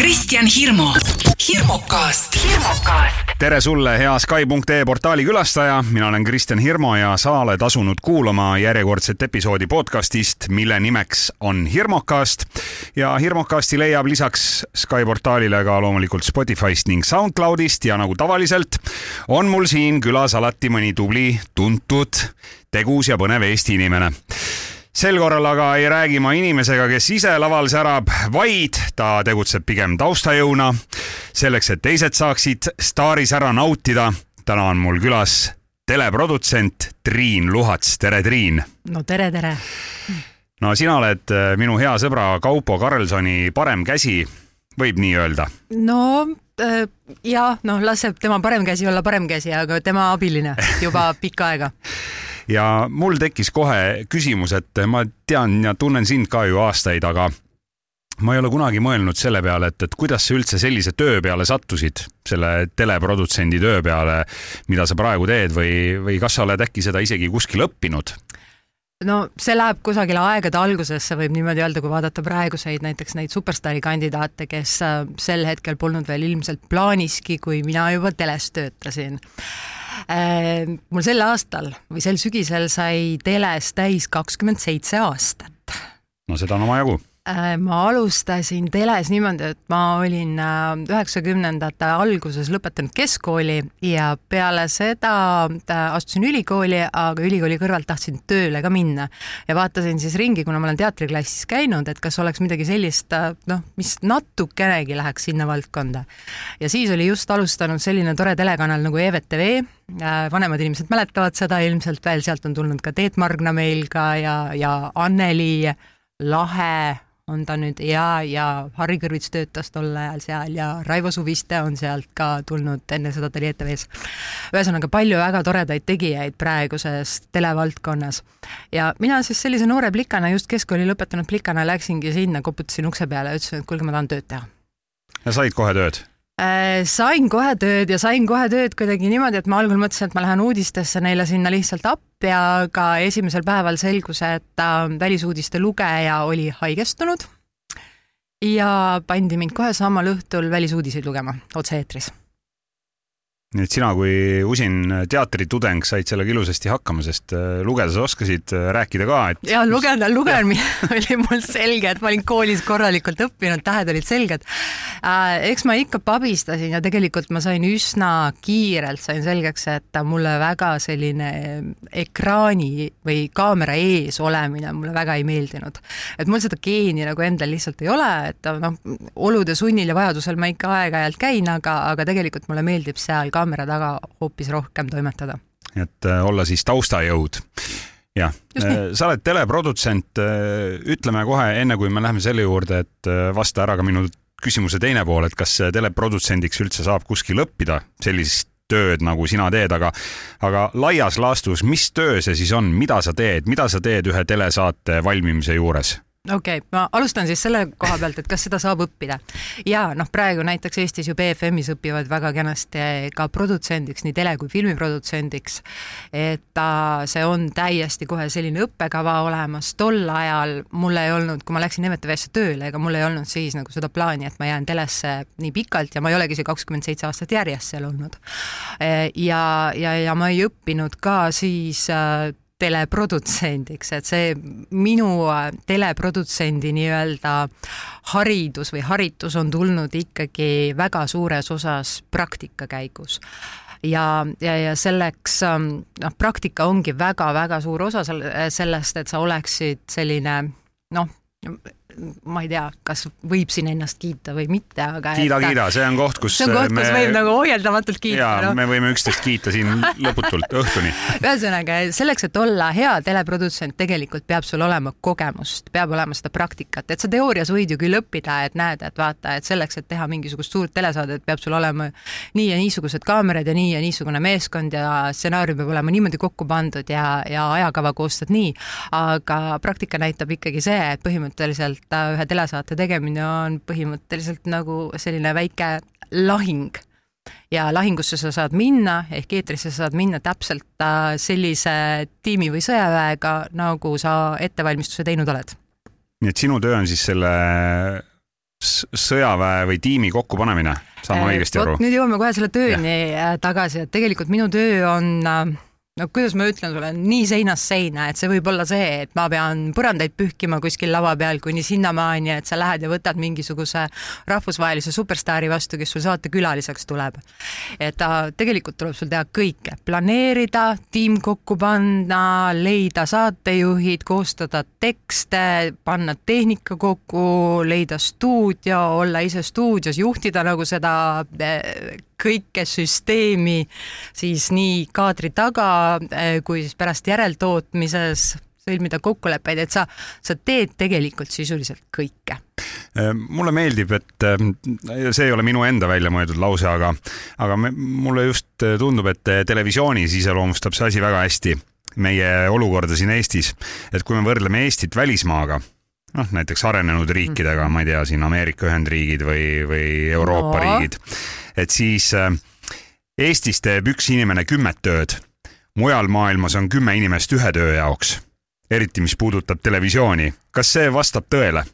Kristjan Hirmu, hirmukast, hirmukast. tere sulle, hea Sky.ee portaali külastaja, mina olen Kristjan Hirmu ja sa oled asunud kuulama järjekordset episoodi podcastist, mille nimeks on Hirmukast. ja Hirmukasti leiab lisaks Sky portaalile ka loomulikult Spotify'st ning SoundCloudist ja nagu tavaliselt on mul siin külas alati mõni tubli, tuntud, tegus ja põnev Eesti inimene sel korral aga ei räägi ma inimesega, kes ise laval särab, vaid ta tegutseb pigem taustajõuna. selleks, et teised saaksid staarisära nautida, täna on mul külas teleprodutsent Triin Luhats, tere Triin! no tere, tere! no sina oled äh, minu hea sõbra Kaupo Karlssoni parem käsi, võib nii öelda? no äh, ja noh, laseb tema parem käsi olla parem käsi, aga tema abiline juba pikka aega ja mul tekkis kohe küsimus, et ma tean ja tunnen sind ka ju aastaid, aga ma ei ole kunagi mõelnud selle peale, et, et kuidas sa üldse sellise töö peale sattusid, selle teleprodutsendi töö peale, mida sa praegu teed või, või kas sa oled äkki seda isegi kuskil õppinud? no see läheb kusagile aegade algusesse, võib niimoodi öelda, kui vaadata praeguseid näiteks neid superstaari kandidaate, kes äh, sel hetkel polnud veel ilmselt plaaniski, kui mina juba teles töötasin mul sel aastal või sel sügisel sai teles täis kakskümmend seitse aastat. no seda on omajagu ma alustasin teles niimoodi, et ma olin äh, üheksakümnendate alguses lõpetanud keskkooli ja peale seda äh, astusin ülikooli, aga ülikooli kõrvalt tahtsin tööle ka minna. ja vaatasin siis ringi, kuna ma olen teatriklassis käinud, et kas oleks midagi sellist, noh, mis natukenegi läheks sinna valdkonda. ja siis oli just alustanud selline tore telekanal nagu EVTV, vanemad inimesed mäletavad seda ilmselt veel, sealt on tulnud ka Teet Margna meil ka ja, ja Anneli Lahe on ta nüüd ja, ja Harri Kõrvits töötas tol ajal seal ja Raivo Suviste on sealt ka tulnud, enne seda ta oli ETV-s. ühesõnaga palju väga toredaid tegijaid praeguses televaldkonnas. ja mina siis sellise noore plikana, just keskkooli lõpetanud plikana läksingi sinna, koputasin ukse peale ja ütlesin, et kuulge, ma tahan tööd teha. ja said kohe tööd? Äh, sain kohe tööd ja sain kohe tööd kuidagi niimoodi, et ma algul mõtlesin, et ma lähen uudistesse neile sinna lihtsalt appi, aga esimesel päeval selgus, et välisuudiste lugeja oli haigestunud. Ja pandi mind kohe samal õhtul välisuudiseid lugema otse-eetris nii et sina kui usin teatritudeng said sellega ilusasti hakkama, sest äh, lugeda sa oskasid, äh, rääkida ka, et. ja lugeda, lugemine oli mul selge, et ma olin koolis korralikult õppinud, tähed olid selged. Äh, eks ma ikka pabistasin ja tegelikult ma sain üsna kiirelt sain selgeks, et mulle väga selline ekraani või kaamera ees olemine mulle väga ei meeldinud. et mul seda geeni nagu endal lihtsalt ei ole, et noh, olude sunnil ja vajadusel ma ikka aeg-ajalt käin, aga, aga tegelikult mulle meeldib seal ka kaamera taga hoopis rohkem toimetada. et äh, olla siis taustajõud jah, äh, sa oled teleprodutsent, äh, ütleme kohe, enne kui me läheme selle juurde, et vasta ära ka minu küsimuse teine pool, et kas teleprodutsendiks üldse saab kuskil õppida sellist tööd, nagu sina teed, aga, aga laias laastus, mis töö see siis on, mida sa teed, mida sa teed ühe telesaate valmimise juures? Okei okay,, ma alustan siis selle koha pealt, et kas seda saab õppida. ja noh, praegu näiteks Eestis ju BFM-is õpivad väga kenasti ka produtsendiks, nii tele- kui filmiprodutsendiks. et see on täiesti kohe selline õppekava olemas, tol ajal mul ei olnud, kui ma läksin EVTV-sse tööle, ega mul ei olnud siis nagu seda plaani, et ma jään telesse nii pikalt ja ma ei olegi see kakskümmend seitse aastat järjest seal olnud. ja, ja, ja ma ei õppinud ka siis teleprodutsendiks, et see minu äh, teleprodutsendi nii-öelda haridus või haritus on tulnud ikkagi väga suures osas praktika käigus. Ja, ja, ja selleks ähm, noh, praktika ongi väga-väga suur osa sellest, et sa oleksid selline noh, ma ei tea, kas võib siin ennast kiita või mitte, aga kiida, kiida, see on koht, kus see on koht, kus me... võib nagu ohjeldamatult kiita. jaa no., me võime üksteist kiita siin lõputult õhtuni. ühesõnaga, selleks, et olla hea teleprodutsent, tegelikult peab sul olema kogemust, peab olema seda praktikat, et sa teoorias võid ju küll õppida, et näed, et vaata, et selleks, et teha mingisugust suurt telesaadet, peab sul olema nii ja niisugused kaamerad ja nii ja niisugune meeskond ja stsenaarium peab olema niimoodi kokku pandud ja, ja ajakava koostatud nii, aga praktika näitab ikkagi see, et põhimõtteliselt et ühe telesaate tegemine on põhimõtteliselt nagu selline väike lahing. Ja lahingusse sa saad minna, ehk eetrisse sa saad minna täpselt äh, sellise tiimi või sõjaväega, nagu sa ettevalmistuse teinud oled. nii et sinu töö on siis selle sõjaväe või tiimi kokkupanemine, saan ma õigesti aru? nüüd jõuame kohe selle tööni äh, tagasi, et tegelikult minu töö on äh, no kuidas ma ütlen sulle, nii seinast seina, et see võib olla see, et ma pean põrandaid pühkima kuskil lava peal kuni sinnamaani, et sa lähed ja võtad mingisuguse rahvusvahelise superstaari vastu, kes sul saatekülaliseks tuleb. et ta tegelikult tuleb sul teha kõike, planeerida, tiim kokku panna, leida saatejuhid, koostada tekste, panna tehnika kokku, leida stuudio, olla ise stuudios, juhtida nagu seda eh, kõike süsteemi siis nii kaadri taga eh, kui siis pärast järeltootmises sõlmida kokkuleppeid, et sa, sa teed tegelikult sisuliselt kõike. Äh, mulle meeldib, et äh, see ei ole minu enda välja mõeldud lause, aga, aga mulle just äh, tundub, et televisioonis iseloomustab see asi väga hästi meie olukorda siin Eestis, et kui me võrdleme Eestit välismaaga, noh näiteks arenenud riikidega, ma ei tea, siin Ameerika Ühendriigid või, või Euroopa no. riigid, et siis äh, Eestis teeb üks inimene kümmet tööd, mujal maailmas on kümme inimest ühe töö jaoks, eriti mis puudutab televisiooni. kas see vastab tõele?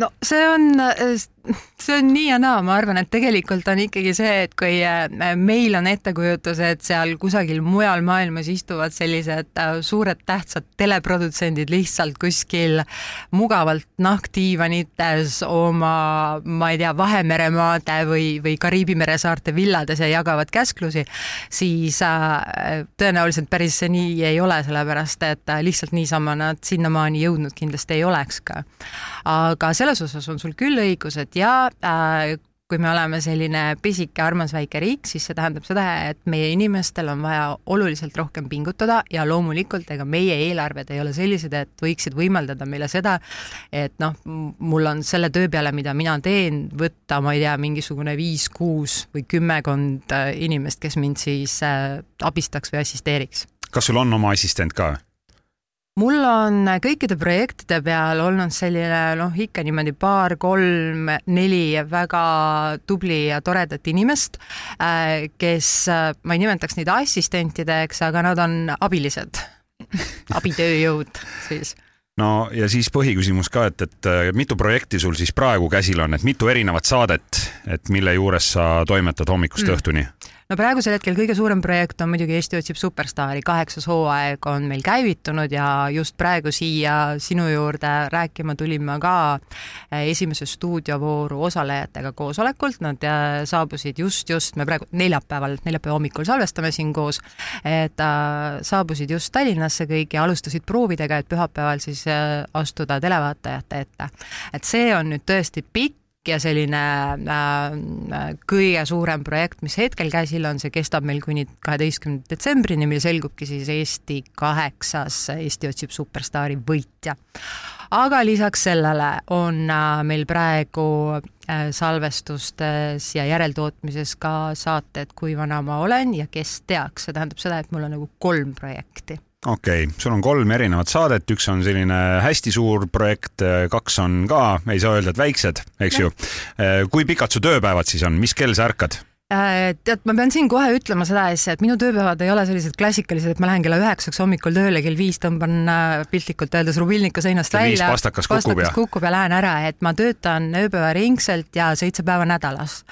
no see on, see on nii ja naa, ma arvan, et tegelikult on ikkagi see, et kui äh, meil on ettekujutus, et seal kusagil mujal maailmas istuvad sellised äh, suured tähtsad teleprodutsendid lihtsalt kuskil mugavalt nahkdiivanites oma, ma ei tea, Vahemeremaade või, või Kariibi mere saarte villades ja jagavad käsklusi, siis äh, tõenäoliselt päris see nii ei ole, sellepärast et lihtsalt niisama nad sinnamaani jõudnud kindlasti ei oleks ka. aga selles osas on sul küll õigus, et jaa äh,, kui me oleme selline pisike armas väike riik, siis see tähendab seda, et meie inimestel on vaja oluliselt rohkem pingutada ja loomulikult ega meie eelarved ei ole sellised, et võiksid võimaldada meile seda, et noh, mul on selle töö peale, mida mina teen, võtta, ma ei tea, mingisugune viis-kuus või kümmekond äh, inimest, kes mind siis äh, abistaks või assisteeriks kas sul on oma assistent ka? Mul on kõikide projektide peal olnud selline noh, ikka niimoodi paar-kolm-neli väga tubli ja toredat inimest, kes, ma ei nimetaks neid assistentideks, aga nad on abilised, abitööjõud siis no ja siis põhiküsimus ka, et, et äh, mitu projekti sul siis praegu käsil on, et mitu erinevat saadet, et mille juures sa toimetad hommikust Mm. mm. õhtuni? No praegusel hetkel kõige suurem projekt on muidugi Eesti otsib superstaari, kaheksas hooaeg on meil käivitunud ja just praegu siia sinu juurde rääkima tulin ma ka eh, esimese stuudiovooru osalejatega koosolekult, nad eh, saabusid just, just me praegu neljapäeval, neljapäeva hommikul salvestame siin koos, et äh, saabusid just Tallinnasse kõik ja alustasid proovidega, et pühapäeval siis äh, astuda televaatajate ette. et see on nüüd tõesti pikk ja selline äh, kõige suurem projekt, mis hetkel käsil on, see kestab meil kuni kaheteistkümnenda detsembrini, mil selgubki siis Eesti kaheksas Eesti otsib superstaari võitja. aga lisaks sellele on äh, meil praegu äh, salvestustes ja järeltootmises ka saated Kui vana ma olen ja Kes teaks, see tähendab seda, et mul on nagu kolm projekti okei okay., sul on kolm erinevat saadet, üks on selline hästi suur projekt, kaks on ka, ei saa öelda, et väiksed, eks ju. kui pikad su tööpäevad siis on, mis kell sa ärkad? Äh, tead, ma pean siin kohe ütlema seda asja, et minu tööpäevad ei ole sellised klassikalised, et ma lähen kella üheksaks hommikul tööle, kell viis tõmban äh, piltlikult öeldes rubilniku seinast viis välja. pastakas kukub ja- kukub ja lähen ära, et ma töötan ööpäevaringselt ja seitse päeva nädalas.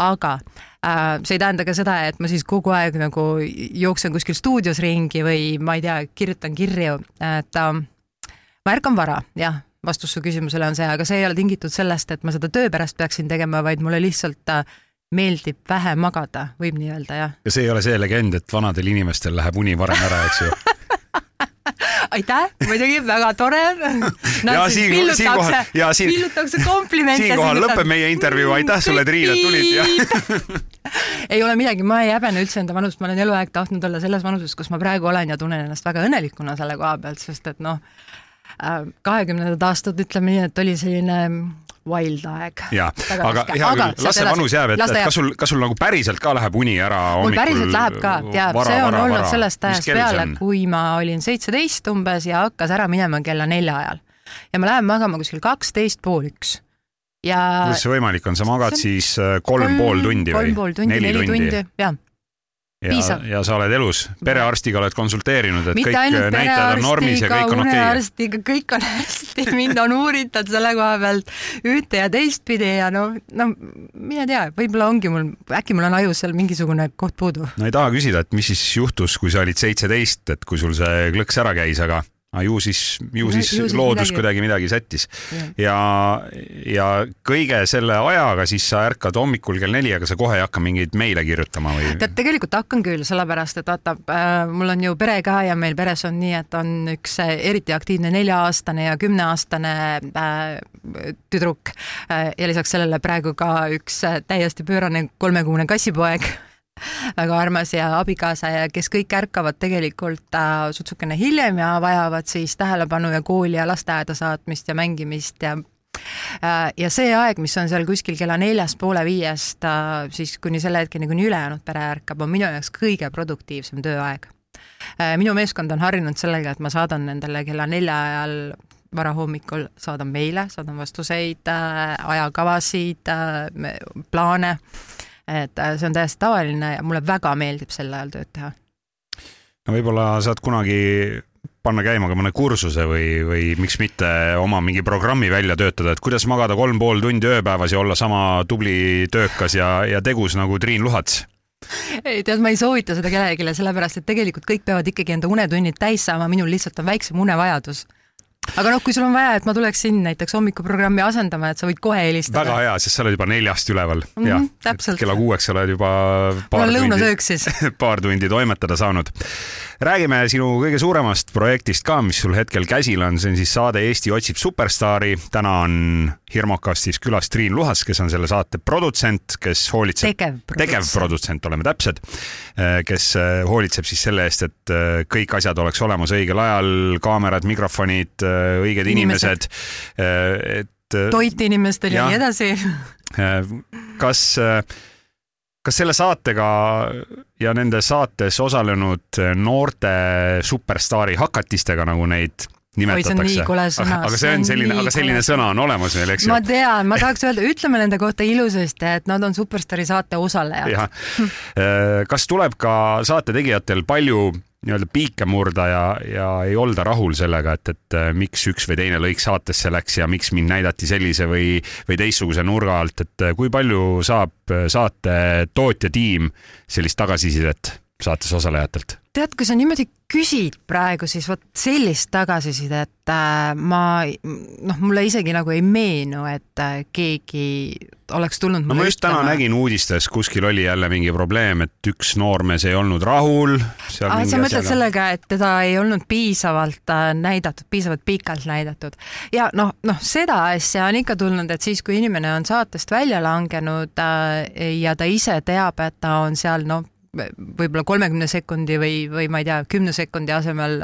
aga äh, see ei tähenda ka seda, et ma siis kogu aeg nagu jooksen kuskil stuudios ringi või ma ei tea, kirjutan kirju, et ma ärkan vara, jah vastus su küsimusele on see, aga see ei ole tingitud sellest, et ma seda töö pärast peaksin tegema, vaid mulle lihtsalt meeldib vähe magada, võib nii öelda, jah. ja see ei ole see legend, et vanadel inimestel läheb uni varem ära, eks ju. aitäh, muidugi väga tore. Ja siin- siinkohal- ja siin- pillutakse komplimente. siinkohal lõpeb meie intervjuu. Aitäh sulle, Triin, et tulid ja- ei ole midagi, ma ei häbene üldse enda vanust, ma olen eluaeg tahtnud olla selles vanuses, kus ma praegu olen ja tunnen ennast väga õnnelikuna selle koha pealt, sest et noh, kahekümnendad aastad, ütleme nii, et oli selline wild aeg. ja, Väga aga hea küll, las see vanus jääb, et et kas sul, kas sul nagu päriselt ka läheb uni ära mul hommikul? päriselt läheb ka, tead, see on olnud sellest ajast peale, kui... ma olin seitseteist umbes ja hakkas ära minema kella nelja ajal. ja ma lähen magama kuskil kaksteist pool üks. ja kuidas see võimalik on, sa magad See siis äh, kolm pool tundi või kolm pool tundi, neli tundi, tundi., jah. Ja ja sa oled elus, perearstiga oled konsulteerinud, et mitte kõik näitajad on normis ja kõik on okei okay.. unearstiga, kõik on hästi, mind on uuritud selle koha pealt ühte ja teistpidi ja no, no mine tea, võib-olla ongi mul, äkki mul on ajus seal mingisugune koht puudu. no ei taha küsida, et mis siis juhtus, kui sa olid seitseteist, et kui sul see klõks ära käis, aga aga ju siis, ju No siis ju siis loodus midagi- kuidagi midagi sättis. Ja, ja kõige selle ajaga siis sa ärkad hommikul kell neli, aga sa kohe ei hakka mingeid meile kirjutama või? tead, tegelikult hakkan küll, sellepärast et vaata äh,, mul on ju pere ka ja meil peres on nii, et on üks äh, eriti aktiivne nelja-aastane ja kümneaastane äh, tüdruk. Äh, ja lisaks sellele praegu ka üks äh, täiesti pöörane kolmekuune kassipoeg väga armas ja abikaasa ja kes kõik ärkavad tegelikult äh, sutsukene hiljem ja vajavad siis tähelepanu ja kooli ja lasteaeda saatmist ja mängimist ja Äh, ja see aeg, mis on seal kuskil kella neljast poole viiest, siis kuni selle hetkeni, kuni ülejäänud pere ärkab, on minu jaoks kõige produktiivsem tööaeg. minu meeskond on harjunud sellega, et ma saadan nendele kella nelja ajal varahommikul, saadan meile, saadan vastuseid, ajakavasid, plaane, et see on täiesti tavaline ja mulle väga meeldib sel ajal tööd teha. no võib-olla saad kunagi panna käima ka mõne kursuse või, või miks mitte oma mingi programmi välja töötada, et kuidas magada kolm pool tundi ööpäevas ja olla sama tubli, töökas ja, ja tegus nagu Triin Luhats. ei tead, ma ei soovita seda kellelegi, sellepärast et tegelikult kõik peavad ikkagi enda unetunnid täis saama, minul lihtsalt on väiksem unevajadus aga noh, kui sul on vaja, et ma tuleksin näiteks hommikuprogrammi asendama, et sa võid kohe helistada. väga hea, sest sa oled juba neljast üleval mm. -hmm, täpselt. kella kuueks sa oled juba paar tundi, paar tundi toimetada saanud. Räägime sinu kõige suuremast projektist ka, mis sul hetkel käsil on, see on siis saade Eesti otsib superstaari. täna on Hirmokastis külas Triin Luhas, kes on selle saate produtsent, kes hoolitseb tegevprodutsent. tegevprodutsent, oleme täpsed, kes äh, hoolitseb siis selle eest, et äh, kõik asjad oleks olemas õigel ajal, kaamerad, mikrofonid, õiged inimesed, Inimesed. et äh, toit inimestele ja nii edasi. kas, kas selle saatega ja nende saates osalenud noorte superstaari hakatistega, nagu neid Oi, see on nimetatakse kole sõna, aga see on selline, aga selline kole sõna on olemas meil, eks ju ma? tean, ma tahaks öelda, ütleme nende kohta ilusasti, et nad on Superstaari saate osalejad. jah, kas tuleb ka saate tegijatel palju nii-öelda piike murda ja, ja ei olda rahul sellega, et, et äh, miks üks või teine lõik saatesse läks ja miks mind näidati sellise või, või teistsuguse nurga alt, et äh, kui palju saab äh, saate tootjatiim sellist tagasisidet saates osalejatelt? tead, kui sa niimoodi küsid praegu, siis vot sellist tagasisidet äh, ma, noh, mulle isegi nagu ei meenu, et äh, keegi oleks tulnud no ma just täna. nägin uudistes, kuskil oli jälle mingi probleem, et üks noormees ei olnud rahul. Ah, sa mõtled sellega, et teda ei olnud piisavalt äh, näidatud, piisavalt pikalt näidatud ja noh, noh seda asja on ikka tulnud, et siis, kui inimene on saatest välja langenud ja ta ise teab, et ta on seal noh, võib-olla kolmekümne sekundi või, või ma ei tea, kümne sekundi asemel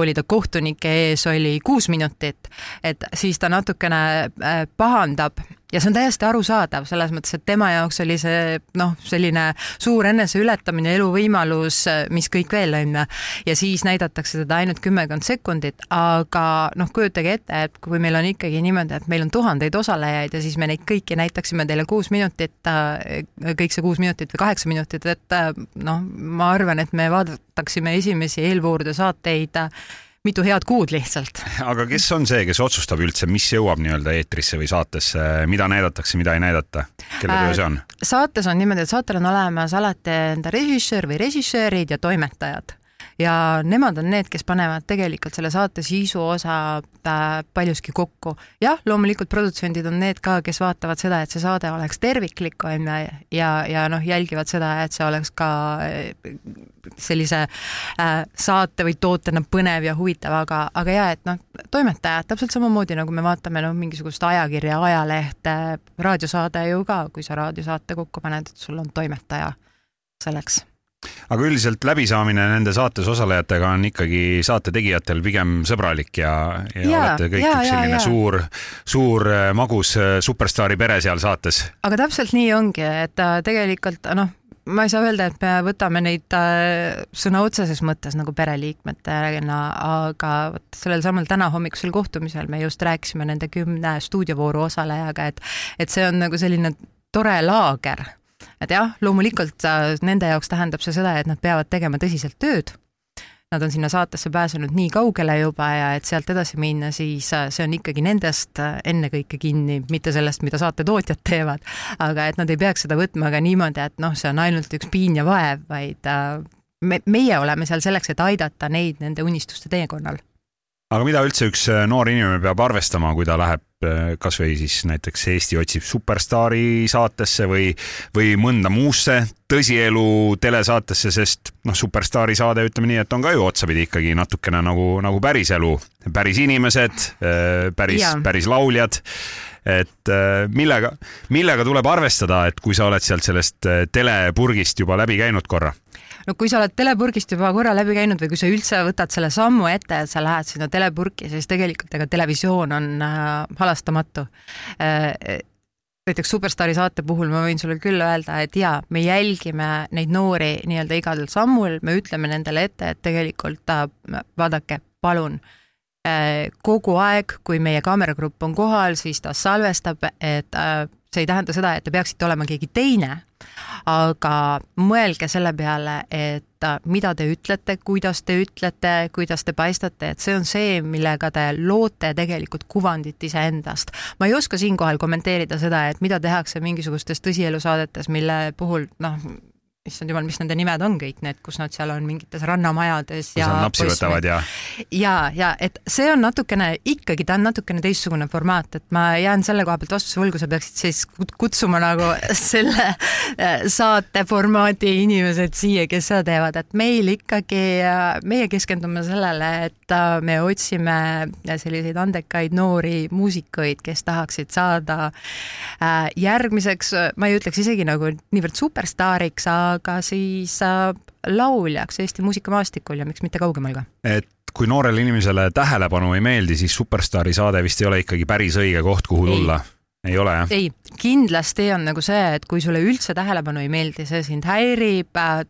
oli ta kohtunike ees, oli kuus minutit, et siis ta natukene äh, pahandab ja see on täiesti arusaadav, selles mõttes, et tema jaoks oli see noh, selline suur eneseületamine, eluvõimalus, mis kõik veel on ja siis näidatakse teda ainult kümmekond sekundit, aga noh, kujutage ette, et kui meil on ikkagi niimoodi, et meil on tuhandeid osalejaid ja siis me neid kõiki näitaksime teile kuus minutit, kõik see kuus minutit või kaheksa minutit, et äh, noh, ma arvan, et me vaataksime esimesi eelvoorude saateid äh, mitu head kuud lihtsalt. aga kes on see, kes otsustab üldse, mis jõuab nii-öelda eetrisse või saatesse, mida näidatakse, mida ei näidata? kelle töö see on? saates on niimoodi, et saatel on olemas alati enda režissöör või režissöörid ja toimetajad ja nemad on need, kes panevad tegelikult selle saate sisu osa äh, paljuski kokku. jah, loomulikult produtsendid on need ka, kes vaatavad seda, et see saade oleks terviklik, on ju, ja, ja noh, jälgivad seda, et see oleks ka äh, sellise äh, saate või tootena põnev ja huvitav, aga, aga ja et noh, toimetajad täpselt samamoodi nagu me vaatame noh, mingisugust ajakirja, ajalehte, raadiosaade ju ka, kui sa raadiosaate kokku paned, et sul on toimetaja selleks aga üldiselt läbisaamine nende saates osalejatega on ikkagi saate tegijatel pigem sõbralik ja, ja, ja olete kõik jaa, üks selline jaa. suur, suur äh, magus äh, superstaari pere seal saates. aga täpselt nii ongi, et äh, tegelikult noh, ma ei saa öelda, et me võtame neid sõna otseses mõttes nagu pereliikmetena, aga vot sellel samal täna hommikusel kohtumisel me just rääkisime nende kümne stuudiovooru osalejaga, et et see on nagu selline tore laager et jah, loomulikult äh, nende jaoks tähendab see seda, et nad peavad tegema tõsiselt tööd. Nad on sinna saatesse pääsenud nii kaugele juba ja et sealt edasi minna, siis äh, see on ikkagi nendest äh, ennekõike kinni, mitte sellest, mida saatetootjad teevad. aga et nad ei peaks seda võtma ka niimoodi, et noh, see on ainult üks piin ja vaev, vaid me, meie oleme seal selleks, et aidata neid nende unistuste teekonnal aga mida üldse üks noor inimene peab arvestama, kui ta läheb kasvõi siis näiteks Eesti otsib superstaari saatesse või, või mõnda muusse tõsielu telesaatesse, sest noh, superstaari saade, ütleme nii, et on ka ju otsapidi ikkagi natukene nagu, nagu päriselu, päris inimesed, päris, päris lauljad. Et millega, millega tuleb arvestada, et kui sa oled sealt sellest telepurgist juba läbi käinud korra? No kui sa oled telepurgist juba korra läbi käinud või kui sa üldse võtad selle sammu ette, et sa lähed sinna telepurki, siis tegelikult ega televisioon on äh, halastamatu. Äh, näiteks Superstaari saate puhul ma võin sulle küll öelda, et jaa, me jälgime neid noori nii-öelda igal sammul, me ütleme nendele ette, et tegelikult äh, vaadake, palun äh, kogu aeg, kui meie kaameragrupp on kohal, siis ta salvestab, et äh, see ei tähenda seda, et te peaksite olema keegi teine, aga mõelge selle peale, et äh, mida te ütlete, kuidas te ütlete, kuidas te paistate, et see on see, millega te loote tegelikult kuvandit iseendast. ma ei oska siinkohal kommenteerida seda, et mida tehakse mingisugustes tõsielusaadetes, mille puhul noh, issand jumal, mis nende nimed on kõik need, kus nad seal on mingites rannamajades ja nad napsi võtavad ja ja, ja et see on natukene, ikkagi ta on natukene teistsugune formaat, et ma jään selle koha pealt vastuse võlgu, sa peaksid siis kutsuma nagu selle äh, saate formaadi inimesed siia, kes seda teevad, et meil ikkagi, äh, meie keskendume sellele, et äh, me otsime selliseid andekaid noori muusikuid, kes tahaksid saada järgmiseks, ma ei ütleks isegi nagu niivõrd superstaariks, aga aga siis äh, lauljaks Eesti muusikamaastikul ja miks mitte kaugemal ka. et kui noorele inimesele tähelepanu ei meeldi, siis Superstaari saade vist ei ole ikkagi päris õige koht, kuhu tulla? ei ole jah? ei, kindlasti on nagu see, et kui sulle üldse tähelepanu ei meeldi, see sind häirib, äh,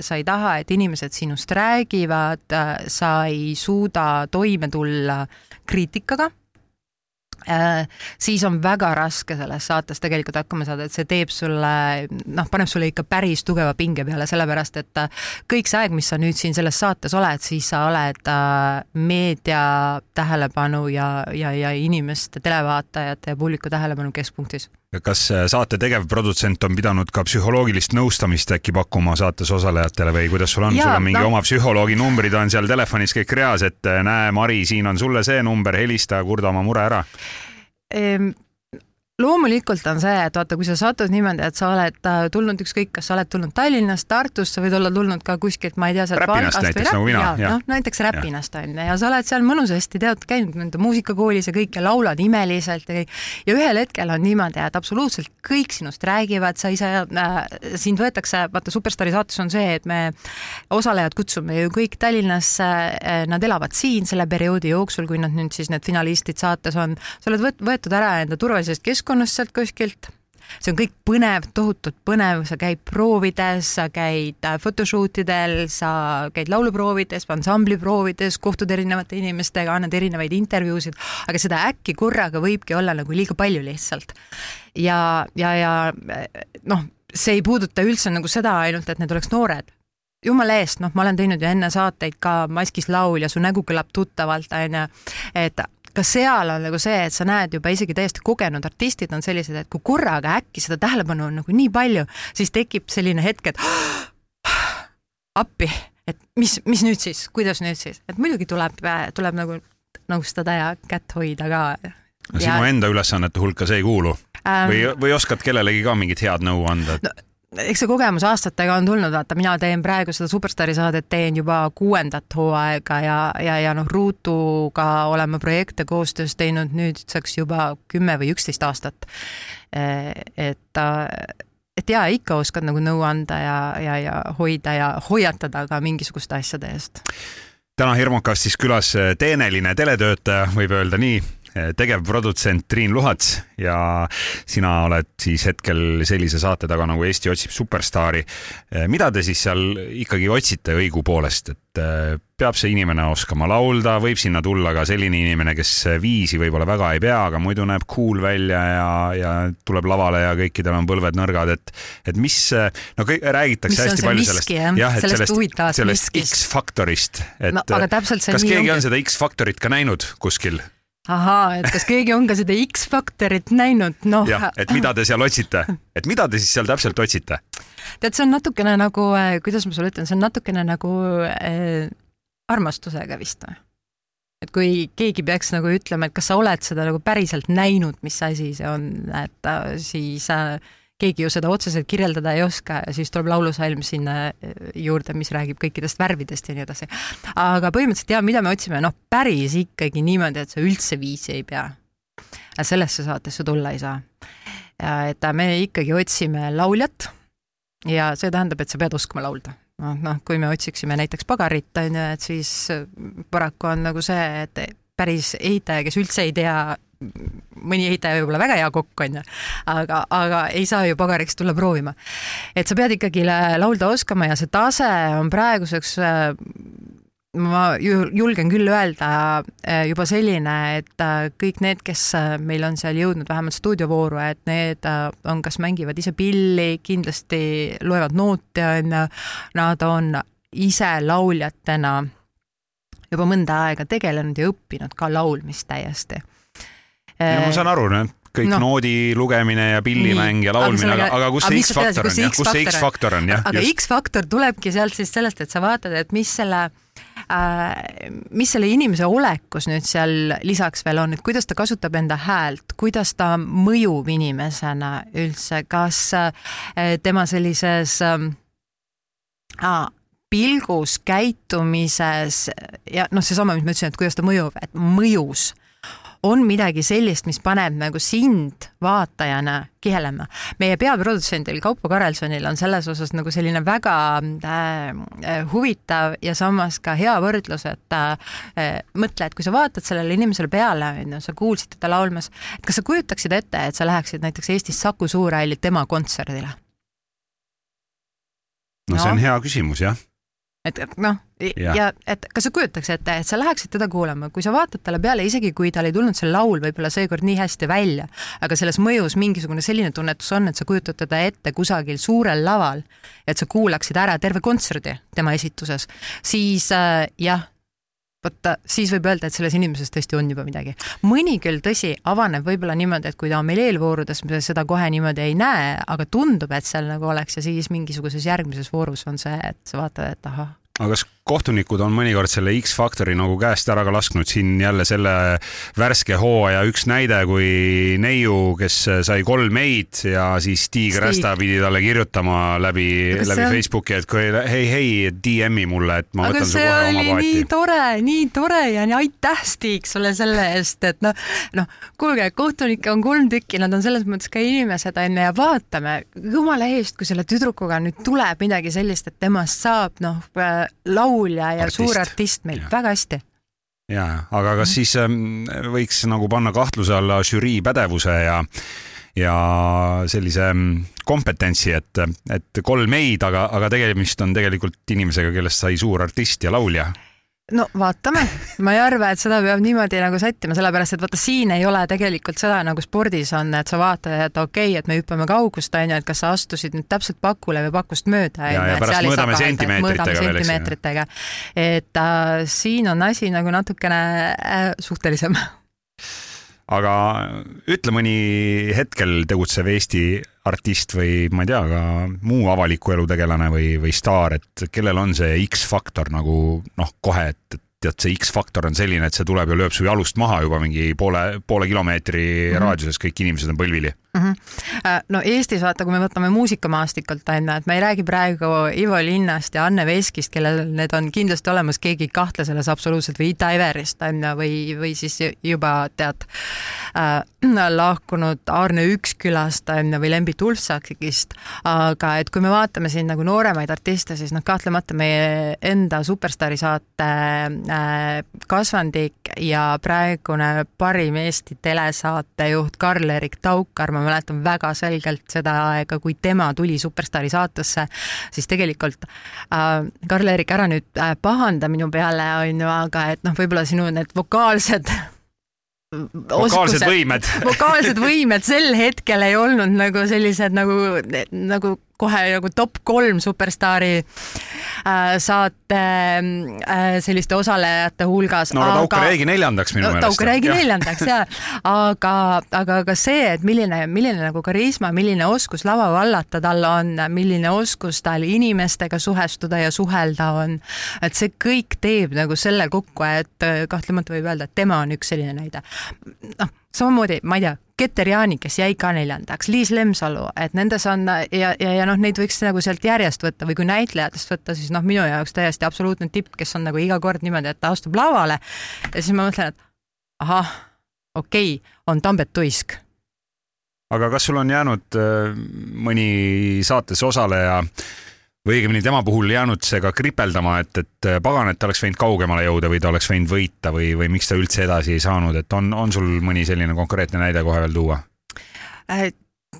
sa ei taha, et inimesed sinust räägivad, äh, sa ei suuda toime tulla kriitikaga Äh, siis on väga raske selles saates tegelikult hakkama saada, et see teeb sulle, noh, paneb sulle ikka päris tugeva pinge peale, sellepärast et äh, kõik see aeg, mis sa nüüd siin selles saates oled, siis sa oled äh, meedia tähelepanu ja, ja, ja inimeste, televaatajate ja publiku tähelepanu keskpunktis kas saate tegevprodutsent on pidanud ka psühholoogilist nõustamist äkki pakkuma saates osalejatele või kuidas sul on, sul on mingi no. oma psühholoogi numbrid on seal telefonis kõik reas, et näe, Mari, siin on sulle see number, helista, kurda oma mure ära ehm, loomulikult on see, et vaata, kui sa satud niimoodi, et sa oled äh, tulnud ükskõik, kas sa oled tulnud Tallinnast, Tartust, sa võid olla tulnud ka kuskilt, ma ei tea, sealt Räpinast näiteks nagu mina. noh, näiteks Räpinast on ju, ja sa oled seal mõnusasti, tead, käinud nende muusikakoolis ja kõik ja laulad imeliselt ja kõik. ja ühel hetkel on niimoodi, et absoluutselt kõik sinust räägivad, sa saa äh,, sind võetakse, vaata Superstaari saates on see, et me osalejad kutsume ju kõik Tallinnasse äh,, nad elavad siin selle perioodi jooksul, kui nad nüüd siis need finalistid saates on, sa oled võetud ära enda turvalisest keskkonnast, keskkonnast sealt kuskilt. See on kõik põnev, tohutult põnev, sa käid proovides, sa käid äh, photoshoot idel, sa käid lauluproovides, ansambliproovides, kohtud erinevate inimestega, annad erinevaid intervjuusid, aga seda äkki korraga võibki olla nagu liiga palju lihtsalt. ja, ja, ja noh, see ei puuduta üldse nagu seda ainult, et need oleks noored, jumala eest, noh, ma olen teinud ju enne saateid ka Maskis laul ja su nägu kõlab tuttavalt, onju, et ka seal on nagu see, et sa näed juba isegi täiesti kogenud artistid on sellised, et kui korraga äkki seda tähelepanu on nagu nii palju, siis tekib selline hetk, et appi, et mis, mis nüüd siis, kuidas nüüd siis, et muidugi tuleb, tuleb nagu nõustada ja kätt hoida ka. sinu ja... enda ülesannete hulka see ei kuulu ähm... või, või oskad kellelegi ka mingit head nõu anda no,? Eks see kogemus aastatega on tulnud, vaata, mina teen praegu seda Superstaari saadet, teen juba kuuendat hooaega ja, ja, ja noh, Ruutuga oleme projekte koostöös teinud nüüdseks juba kümme või üksteist aastat. et, et jaa, ikka oskad nagu nõu anda ja, ja, ja hoida ja hoiatada ka mingisuguste asjade eest täna Hirmukastis külas teeneline teletöötaja, võib öelda nii, tegevprodutsent Triin Luhats ja sina oled siis hetkel sellise saate taga nagu Eesti otsib superstaari. mida te siis seal ikkagi otsite õigupoolest, et äh, peab see inimene oskama laulda, võib sinna tulla ka selline inimene, kes viisi võib-olla väga ei pea, aga muidu näeb cool välja ja, ja tuleb lavale ja kõikidel on põlved nõrgad, et, et mis, no kõik, räägitakse hästi palju miski, sellest, jah, et sellest, sellest, sellest X-faktorist, et no, kas keegi ongi. on seda X-faktorit ka näinud kuskil? Ahaa, et kas keegi on ka seda X-faktorit näinud, noh. jah, et mida te seal otsite, et mida te siis seal täpselt otsite? tead, see on natukene nagu, kuidas ma sulle ütlen, see on natukene nagu äh, armastusega vist või? et kui keegi peaks nagu ütlema, et kas sa oled seda nagu päriselt näinud, mis asi see on, et äh, siis äh, keegi ju seda otseselt kirjeldada ei oska ja siis tuleb laulusalm sinna äh, juurde, mis räägib kõikidest värvidest ja nii edasi. aga põhimõtteliselt jaa, mida me otsime, noh, päris ikkagi niimoodi, et sa üldse viisi ei pea. sellesse saatesse tulla ei saa. et me ikkagi otsime lauljat ja see tähendab, et sa pead oskama laulda noh, noh, kui me otsiksime näiteks pagarit, on ju, et siis paraku on nagu see, et päris ehitaja, kes üldse ei tea, mõni ehitaja võib olla väga hea kokk, on ju, aga, aga ei saa ju pagariks tulla proovima. et sa pead ikkagi laulda oskama ja see tase on praeguseks ma julgen küll öelda äh, juba selline, et äh, kõik need, kes äh, meil on seal jõudnud vähemalt stuudiovooru, et need on, kas mängivad ise pilli, kindlasti loevad noote, on ju, nad on ise lauljatena juba mõnda aega tegelenud ja õppinud ka laulmist täiesti. Ma saan aru, noh kõik no. noodi lugemine ja pillimäng ja laulmine, aga, aga kus see X-faktor on, jah, kus see X-faktor on, jah? aga X-faktor tulebki sealt siis sellest, et sa vaatad, et mis selle Äh, mis selle inimese olekus nüüd seal lisaks veel on, et kuidas ta kasutab enda häält, kuidas ta mõjub inimesena üldse, kas äh, tema sellises äh, pilgus, käitumises ja noh, seesama, mis ma ütlesin, et kuidas ta mõjub, et mõjus on midagi sellist, mis paneb nagu sind vaatajana kihelema. meie peaprodutsendil Kaupo Karelsonil on selles osas nagu selline väga äh, huvitav ja samas ka hea võrdlus, et äh, mõtle, et kui sa vaatad sellele inimesele peale, on ju, sa kuulsid teda laulmas, et kas sa kujutaksid ette, et sa läheksid näiteks Eestis Saku Suurhalli tema kontserdile? no see on hea küsimus, jah et noh, ja. ja et kas sa kujutaks ette, et sa läheksid teda kuulama, kui sa vaatad talle peale, isegi kui tal ei tulnud see laul võib-olla seekord nii hästi välja, aga selles mõjus mingisugune selline tunnetus on, et sa kujutad teda ette kusagil suurel laval, et sa kuulaksid ära terve kontserdi tema esituses, siis äh, jah vaata, siis võib öelda, et selles inimeses tõesti on juba midagi. mõni küll, tõsi, avaneb võib-olla niimoodi, et kui ta on meil eelvoorudes, me seda kohe niimoodi ei näe, aga tundub, et seal nagu oleks ja siis mingisuguses järgmises voorus on see, et sa vaatad, et ahah. Aga kas kohtunikud on mõnikord selle X-faktori nagu käest ära ka lasknud, siin jälle selle värske hooaja üks näide, kui neiu, kes sai kolm ei-d ja siis Tiig Rästa pidi talle kirjutama läbi, läbi on... Facebooki, et kui hei, hei, DM-i mulle, et ma aga võtan su kohe oma paati. nii tore, nii tore ja nii aitäh, Stig, sulle selle eest, et noh, noh, kuulge, kohtunikke on kolm tükki, nad on selles mõttes ka inimesed, onju, ja vaatame, jumala eest, kui selle tüdrukuga nüüd tuleb midagi sellist, et temast saab noh, laulja ja artist. suur artist meil, väga hästi. Ja, aga kas siis ähm, võiks nagu panna kahtluse alla žürii pädevuse ja ja sellise ähm, kompetentsi, et, et kolm ei-d, aga, aga tegemist on tegelikult inimesega, kellest sai suur artist ja laulja no vaatame, ma ei arva, et seda peab niimoodi nagu sättima, sellepärast et vaata, siin ei ole tegelikult seda nagu spordis on, et sa vaatad, et okei okay,, et me hüppame kaugust, on ju, et kas sa astusid nüüd täpselt pakule või pakust mööda. ja, ja pärast mõõdame sentimeetritega veel, sentimeetritega. et äh, siin on asi nagu natukene äh, suhtelisem aga ütle mõni hetkel tegutsev Eesti artist või ma ei tea, ka muu avaliku elu tegelane või, või staar, et kellel on see X-faktor nagu noh, kohe, et tead, see X-faktor on selline, et see tuleb ja lööb su jalust maha juba mingi poole, poole kilomeetri mm -hmm. raadiuses, kõik inimesed on põlvili mm. -hmm. no Eestis vaata, kui me võtame muusikamaastikult on ju, et me ei räägi praegu Ivo Linnast ja Anne Veskist, kellel need on kindlasti olemas, keegi ei kahtle selles absoluutselt või Ita Everist on ju, või, või siis juba tead äh, lahkunud Aarne Ükskülast on ju või Lembit Ulfsakist, aga et kui me vaatame siin nagu nooremaid artiste, siis noh, kahtlemata meie enda Superstaari saate äh, kasvandik ja praegune parim Eesti telesaatejuht Karl-Erik Taukar, ma mäletan väga selgelt seda aega, kui tema tuli Superstaari saatesse, siis tegelikult äh, Karl-Erik, ära nüüd äh, pahanda minu peale, on ju, aga et noh, võib-olla sinu need vokaalsed vokaalsed võimed. vokaalsed võimed sel hetkel ei olnud nagu sellised nagu, nagu kohe nagu top kolm superstaari saate äh, selliste osalejate hulgas. no aga Taukar jäigi neljandaks minu meelest. Taukar jäigi neljandaks ja, aga, aga ka see, et milline, milline nagu karisma, milline oskus lava vallata tal on, milline oskus tal inimestega suhestuda ja suhelda on, et see kõik teeb nagu selle kokku, et äh, kahtlemata võib öelda, et tema on üks selline näide. noh samamoodi, ma ei tea, Keter Jaani, kes jäi ka neljandaks, Liis Lemsalu, et nendes on ja, ja, ja noh, neid võiks nagu sealt järjest võtta või kui näitlejatest võtta, siis noh, minu jaoks täiesti absoluutne tipp, kes on nagu iga kord niimoodi, et ta astub lavale ja siis ma mõtlen, et ahah, okei okay,, on Tambet Tuisk. aga kas sul on jäänud äh, mõni saates osaleja äh, või õigemini tema puhul jäänud see ka kripeldama, et, et äh, pagan, et ta oleks võinud kaugemale jõuda või ta oleks võinud võita või, või miks ta üldse edasi ei saanud, et on, on sul mõni selline konkreetne näide kohe veel tuua? Äh,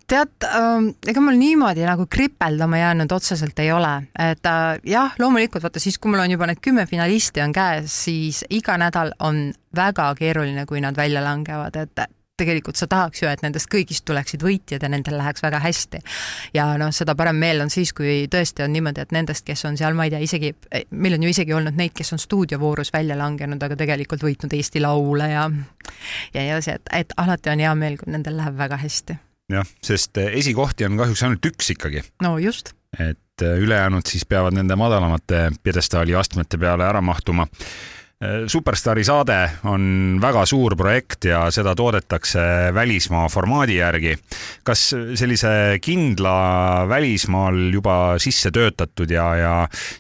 tead äh,, ega mul niimoodi nagu kripeldama jäänud otseselt ei ole, et äh, jah, loomulikult vaata siis, kui mul on juba need kümme finalisti on käes, siis iga nädal on väga keeruline, kui nad välja langevad, et tegelikult sa tahaks ju, et nendest kõigist tuleksid võitjad ja nendel läheks väga hästi. ja noh, seda parem meel on siis, kui tõesti on niimoodi, et nendest, kes on seal, ma ei tea, isegi, meil on ju isegi olnud neid, kes on stuudiovoorus välja langenud, aga tegelikult võitnud Eesti Laule ja ja edasi, et, et alati on hea meel, kui nendel läheb väga hästi. jah, sest esikohti on kahjuks ainult üks ikkagi. no just. et ülejäänud siis peavad nende madalamate pjedestaali astmete peale ära mahtuma Äh, superstaari saade on väga suur projekt ja seda toodetakse välismaa formaadi järgi. kas sellise kindla välismaal juba sisse töötatud ja, ja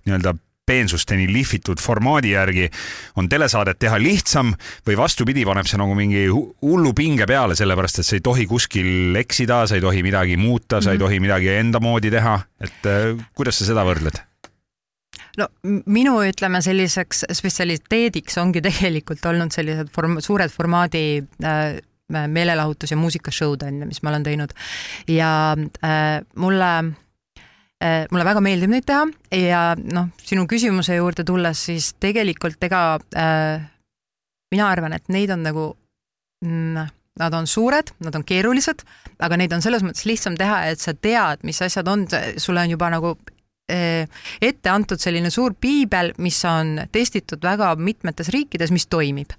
nii-öelda peensusteni lihvitud formaadi järgi on telesaadet teha lihtsam või vastupidi, paneb see nagu mingi hullu pinge peale, sellepärast et sa ei tohi kuskil eksida, sa ei tohi midagi muuta, sa ei mhm. tohi midagi enda moodi teha, et äh, kuidas sa seda võrdled? No minu, ütleme selliseks spetsialiteediks ongi tegelikult olnud sellised form-, suured formaadi äh, meelelahutus- ja muusikashow'd on ju, mis ma olen teinud. Ja äh, mulle äh, mulle väga meeldib neid teha ja noh, sinu küsimuse juurde tulles, siis tegelikult ega äh, mina arvan, et neid on nagu mm, Nad on suured, nad on keerulised, aga neid on selles mõttes lihtsam teha, et sa tead, mis asjad on, sulle on juba nagu ette antud selline suur piibel, mis on testitud väga mitmetes riikides, mis toimib.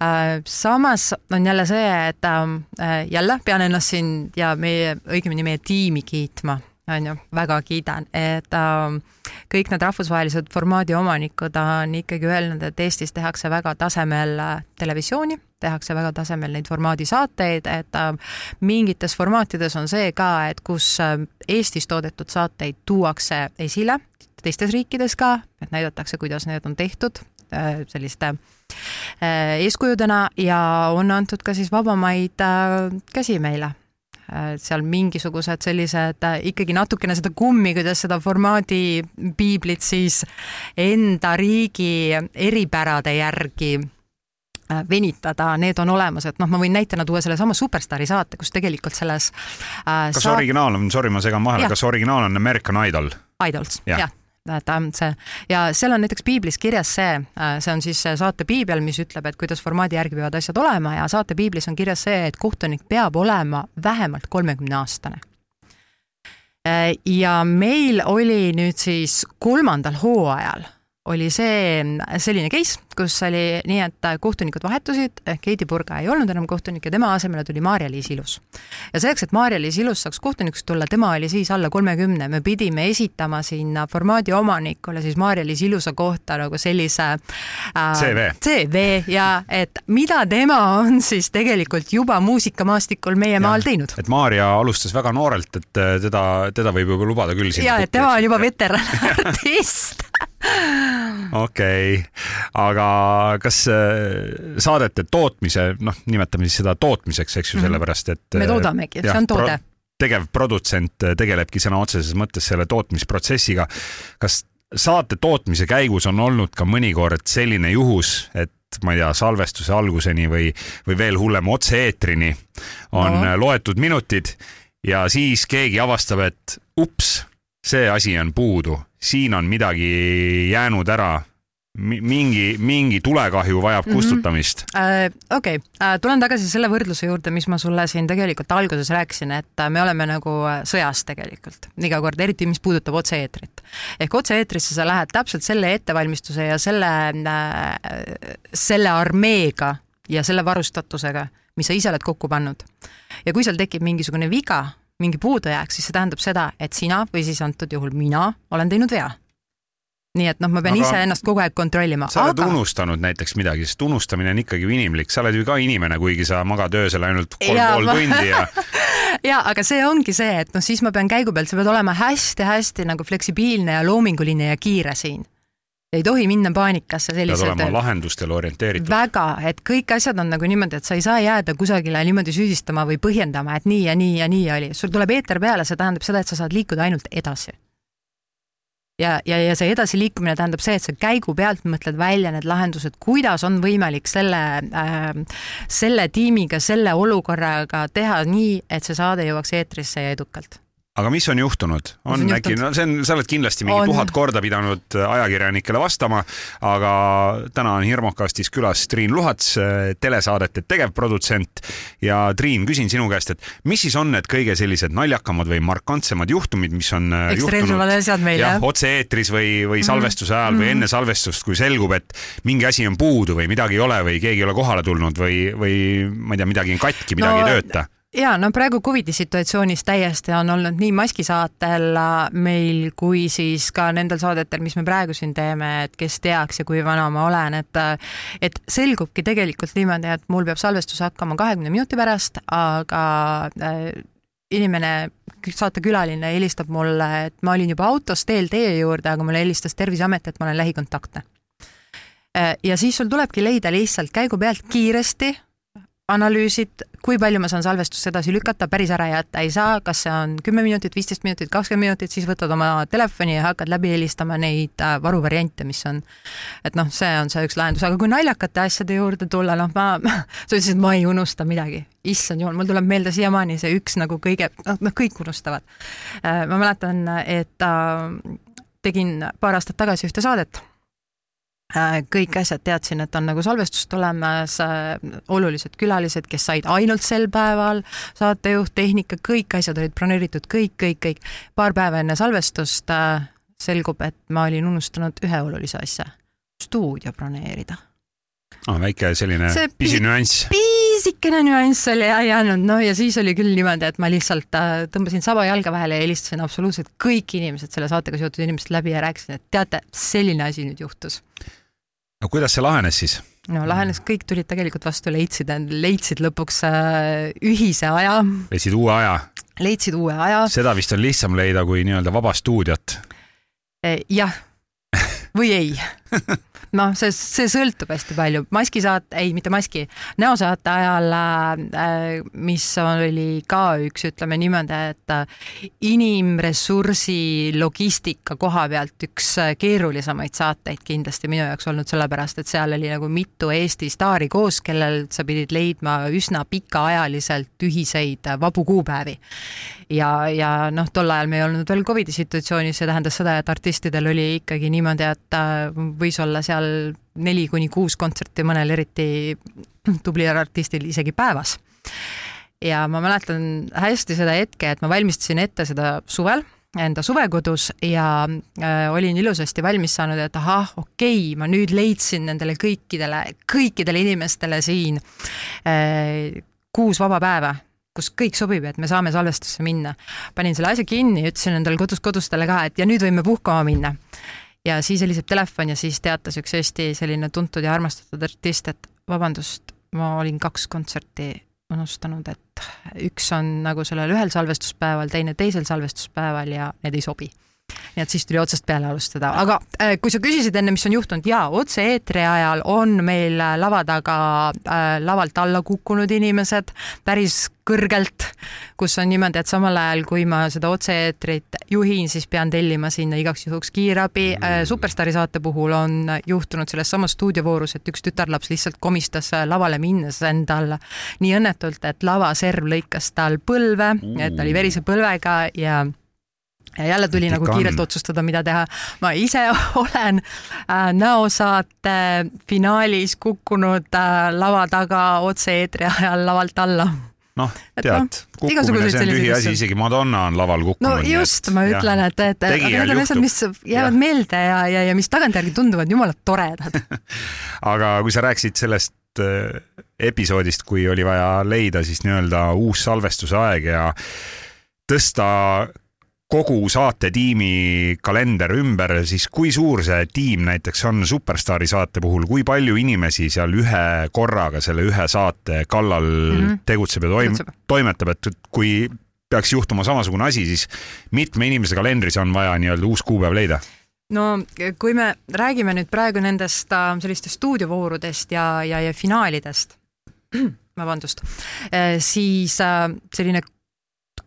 Eh, samas on jälle see, et eh, jälle pean ennast siin ja meie, õigemini meie tiimi kiitma on ju, väga kiidan, et äh, kõik need rahvusvahelised formaadi omanikud on ikkagi öelnud, et Eestis tehakse väga tasemel äh, televisiooni, tehakse väga tasemel neid formaadisaateid, et äh, mingites formaatides on see ka, et kus äh, Eestis toodetud saateid tuuakse esile, teistes riikides ka, et näidatakse, kuidas need on tehtud äh, selliste äh, eeskujudena ja on antud ka siis vabamaid äh, käsi meile seal mingisugused sellised äh, ikkagi natukene seda kummi, kuidas seda formaadi piiblit siis enda riigi eripärade järgi äh, venitada, need on olemas, et noh, ma võin näitena tuua sellesama Superstaari saate, kus tegelikult selles äh, kas saat... originaal on, sorry, ma segan vahele, kas originaal on American Idol? Idols ja., jah et see ja seal on näiteks piiblis kirjas see, äh, see on siis saate piibel, mis ütleb, et kuidas formaadi järgi peavad asjad olema ja saate piiblis on kirjas see, et kohtunik peab olema vähemalt kolmekümne aastane. Äh, ja meil oli nüüd siis kolmandal hooajal oli see selline case, kus oli nii, et kohtunikud vahetusid, ehk Heidi Purga ei olnud enam kohtunik ja tema asemele tuli Maarja-Liis Ilus. ja selleks, et Maarja-Liis Ilus saaks kohtunikuks tulla, tema oli siis alla kolmekümne, me pidime esitama sinna formaadi omanikule siis Maarja-Liis Ilusa kohta nagu sellise äh, CV. CV ja et mida tema on siis tegelikult juba muusikamaastikul meie ja, maal teinud. et Maarja alustas väga noorelt, et äh, teda, teda võib juba lubada küll ja, et tema on juba veteranartist okei okay., aga kas äh, saadete tootmise, noh, nimetame siis seda tootmiseks, eks ju, mhm. sellepärast et. me toodamegi, see on toode pro tegevprodutsent tegelebki sõna otseses mõttes selle tootmisprotsessiga. kas saate tootmise käigus on olnud ka mõnikord selline juhus, et ma ei tea, salvestuse alguseni või, või veel hullem, otse-eetrini on no. loetud minutid ja siis keegi avastab, et ups, see asi on puudu, siin on midagi jäänud ära mingi, mingi tulekahju vajab mm -hmm. kustutamist äh,. okei okay. äh,, tulen tagasi selle võrdluse juurde, mis ma sulle siin tegelikult alguses rääkisin, et äh, me oleme nagu äh, sõjas tegelikult iga kord, eriti mis puudutab otse-eetrit. ehk otse-eetrisse sa lähed täpselt selle ettevalmistuse ja selle äh,, selle armeega ja selle varustatusega, mis sa ise oled kokku pannud. ja kui seal tekib mingisugune viga, mingi puudujääk, siis see tähendab seda, et sina või siis antud juhul mina olen teinud vea nii et noh, ma pean aga iseennast kogu aeg kontrollima. sa oled aga... unustanud näiteks midagi, sest unustamine on ikkagi inimlik, sa oled ju ka inimene, kuigi sa magad öösel ainult kolm ja, pool ma... tundi ja ja aga see ongi see, et noh, siis ma pean käigu pealt, sa pead olema hästi-hästi nagu fleksibiilne ja loominguline ja kiire siin ei tohi minna paanikasse selliselt. pead olema lahendustele orienteeritud. väga, et kõik asjad on nagu niimoodi, et sa ei saa jääda kusagile niimoodi süüdistama või põhjendama, et nii ja nii ja nii oli. sul tuleb eeter peale, see tähendab seda, et sa saad liikuda ainult edasi ja, ja, ja see edasiliikumine tähendab see, et sa käigu pealt mõtled välja need lahendused, kuidas on võimalik selle äh,, selle tiimiga, selle olukorraga teha nii, et see saade jõuaks eetrisse ja edukalt aga mis on juhtunud, on, on äkki, no see on, sa oled kindlasti mingi on. tuhat korda pidanud äh, ajakirjanikele vastama, aga täna on Hirmukastis külas Triin Luhats, äh, telesaadete tegevprodutsent ja Triin, küsin sinu käest, et mis siis on need kõige sellised naljakamad või markantsemad juhtumid, mis on äh, juhtunud asjad meil, jah, otse-eetris või, või mhm. salvestuse ajal mm -hmm. või enne salvestust, kui selgub, et mingi asi on puudu või midagi ei ole või keegi ei ole kohale tulnud või, või ma ei tea, midagi on katki, midagi no, ei tööta ja no praegu Covidi situatsioonis täiesti on olnud nii maskisaatel äh, meil kui siis ka nendel saadetel, mis me praegu siin teeme, et kes teaks ja kui vana ma olen, et äh, et selgubki tegelikult niimoodi, et mul peab salvestus hakkama kahekümne minuti pärast, aga äh, inimene, saatekülaline helistab mulle, et ma olin juba autos teel teie juurde, aga mulle helistas Terviseamet, et ma olen lähikontaktne. ja siis sul tulebki leida lihtsalt käigu pealt kiiresti analüüsid, kui palju ma saan salvestust edasi lükata, päris ära jätta ei saa, kas see on kümme minutit, viisteist minutit, kakskümmend minutit, siis võtad oma telefoni ja hakkad läbi helistama neid äh, varuvariante, mis on. et noh, see on see üks lahendus, aga kui naljakate asjade juurde tulla, noh, ma, sa ütlesid, et ma ei unusta midagi. issand jumal, mul tuleb meelde siiamaani see üks nagu kõige, noh, noh, kõik unustavad. Äh, ma mäletan, et äh, tegin paar aastat tagasi ühte saadet kõik asjad teadsin, et on nagu salvestus tulemas, äh, olulised külalised, kes said ainult sel päeval, saatejuht, tehnika, kõik asjad olid broneeritud, kõik, kõik, kõik. paar päeva enne salvestust äh, selgub, et ma olin unustanud ühe olulise asja, stuudio broneerida ah,. väike selline See pisinüanss. pisikene nüanss oli jah jäänud, noh ja siis oli küll niimoodi, et ma lihtsalt tõmbasin saba jalga vahele ja helistasin absoluutselt kõik inimesed, selle saatega seotud inimesed läbi ja rääkisin, et teate, selline asi nüüd juhtus no kuidas see lahenes siis? no lahenes, kõik tulid tegelikult vastu, leidsid, leidsid lõpuks äh, ühise aja. leidsid uue aja? leidsid uue aja. seda vist on lihtsam leida kui nii-öelda vaba stuudiot. Eh, jah või ei noh, see, see sõltub hästi palju, maskisaate, ei, mitte maski, näosaate ajal, äh, mis oli ka üks, ütleme niimoodi, et äh, inimressursi logistika koha pealt üks äh, keerulisemaid saateid kindlasti minu jaoks olnud, sellepärast et seal oli nagu mitu Eesti staari koos, kellel sa pidid leidma üsna pikaajaliselt ühiseid vabu kuupäevi. Ja, ja noh, tol ajal me ei olnud veel Covidi situatsioonis, see tähendas seda, et artistidel oli ikkagi niimoodi, et võis olla seal seal neli kuni kuus kontserti mõnel eriti tublil artistil isegi päevas. ja ma mäletan hästi seda hetke, et ma valmistasin ette seda suvel, enda suvekodus ja äh, olin ilusasti valmis saanud, et ahah, okei okay,, ma nüüd leidsin nendele kõikidele, kõikidele inimestele siin äh, kuus vaba päeva kus kõik sobib, et me saame salvestusse minna. panin selle asja kinni, ütlesin endale kodus kodustele ka, et ja nüüd võime puhkama minna. ja siis heliseb telefon ja siis teatas üks Eesti selline tuntud ja armastatud artist, et vabandust, ma olin kaks kontserti unustanud, et üks on nagu sellel ühel salvestuspäeval, teine teisel salvestuspäeval ja need ei sobi nii et siis tuli otsast peale alustada, aga äh, kui sa küsisid enne, mis on juhtunud, jaa, otse-eetri ajal on meil äh, lava taga äh, lavalt alla kukkunud inimesed päris kõrgelt, kus on niimoodi, et samal ajal, kui ma seda otse-eetrit juhin, siis pean tellima sinna igaks juhuks kiirabi äh,. Superstaari saate puhul on juhtunud selles samas stuudiovoorus, et üks tütarlaps lihtsalt komistas äh, lavale minnes endal nii õnnetult, et lavaserv lõikas tal põlve, et ta oli verise põlvega ja ja jälle tuli nagu kiirelt otsustada, mida teha. ma ise olen äh, näosaate finaalis kukkunud äh, lava taga otse-eetri ajal lavalt alla noh, tead no,, kukkumine, see on tühi asi, isegi Madonna on laval kukkunud. no just, ma ütlen, et, et need on asjad, mis jäävad ja. meelde ja, ja, ja mis tagantjärgi tunduvad jumala toredad aga kui sa rääkisid sellest äh, episoodist, kui oli vaja leida siis nii-öelda uus salvestuse aeg ja tõsta kogu saatetiimi kalender ümber, siis kui suur see tiim näiteks on Superstaari saate puhul, kui palju inimesi seal ühe korraga selle ühe saate kallal mm -hmm. tegutseb ja toim-, toimetab, et kui peaks juhtuma samasugune asi, siis mitme inimese kalendris on vaja nii-öelda uus kuupäev leida? no kui me räägime nüüd praegu nendest äh, sellistest stuudiovoorudest ja, ja, ja finaalidest, vabandust, äh, siis äh, selline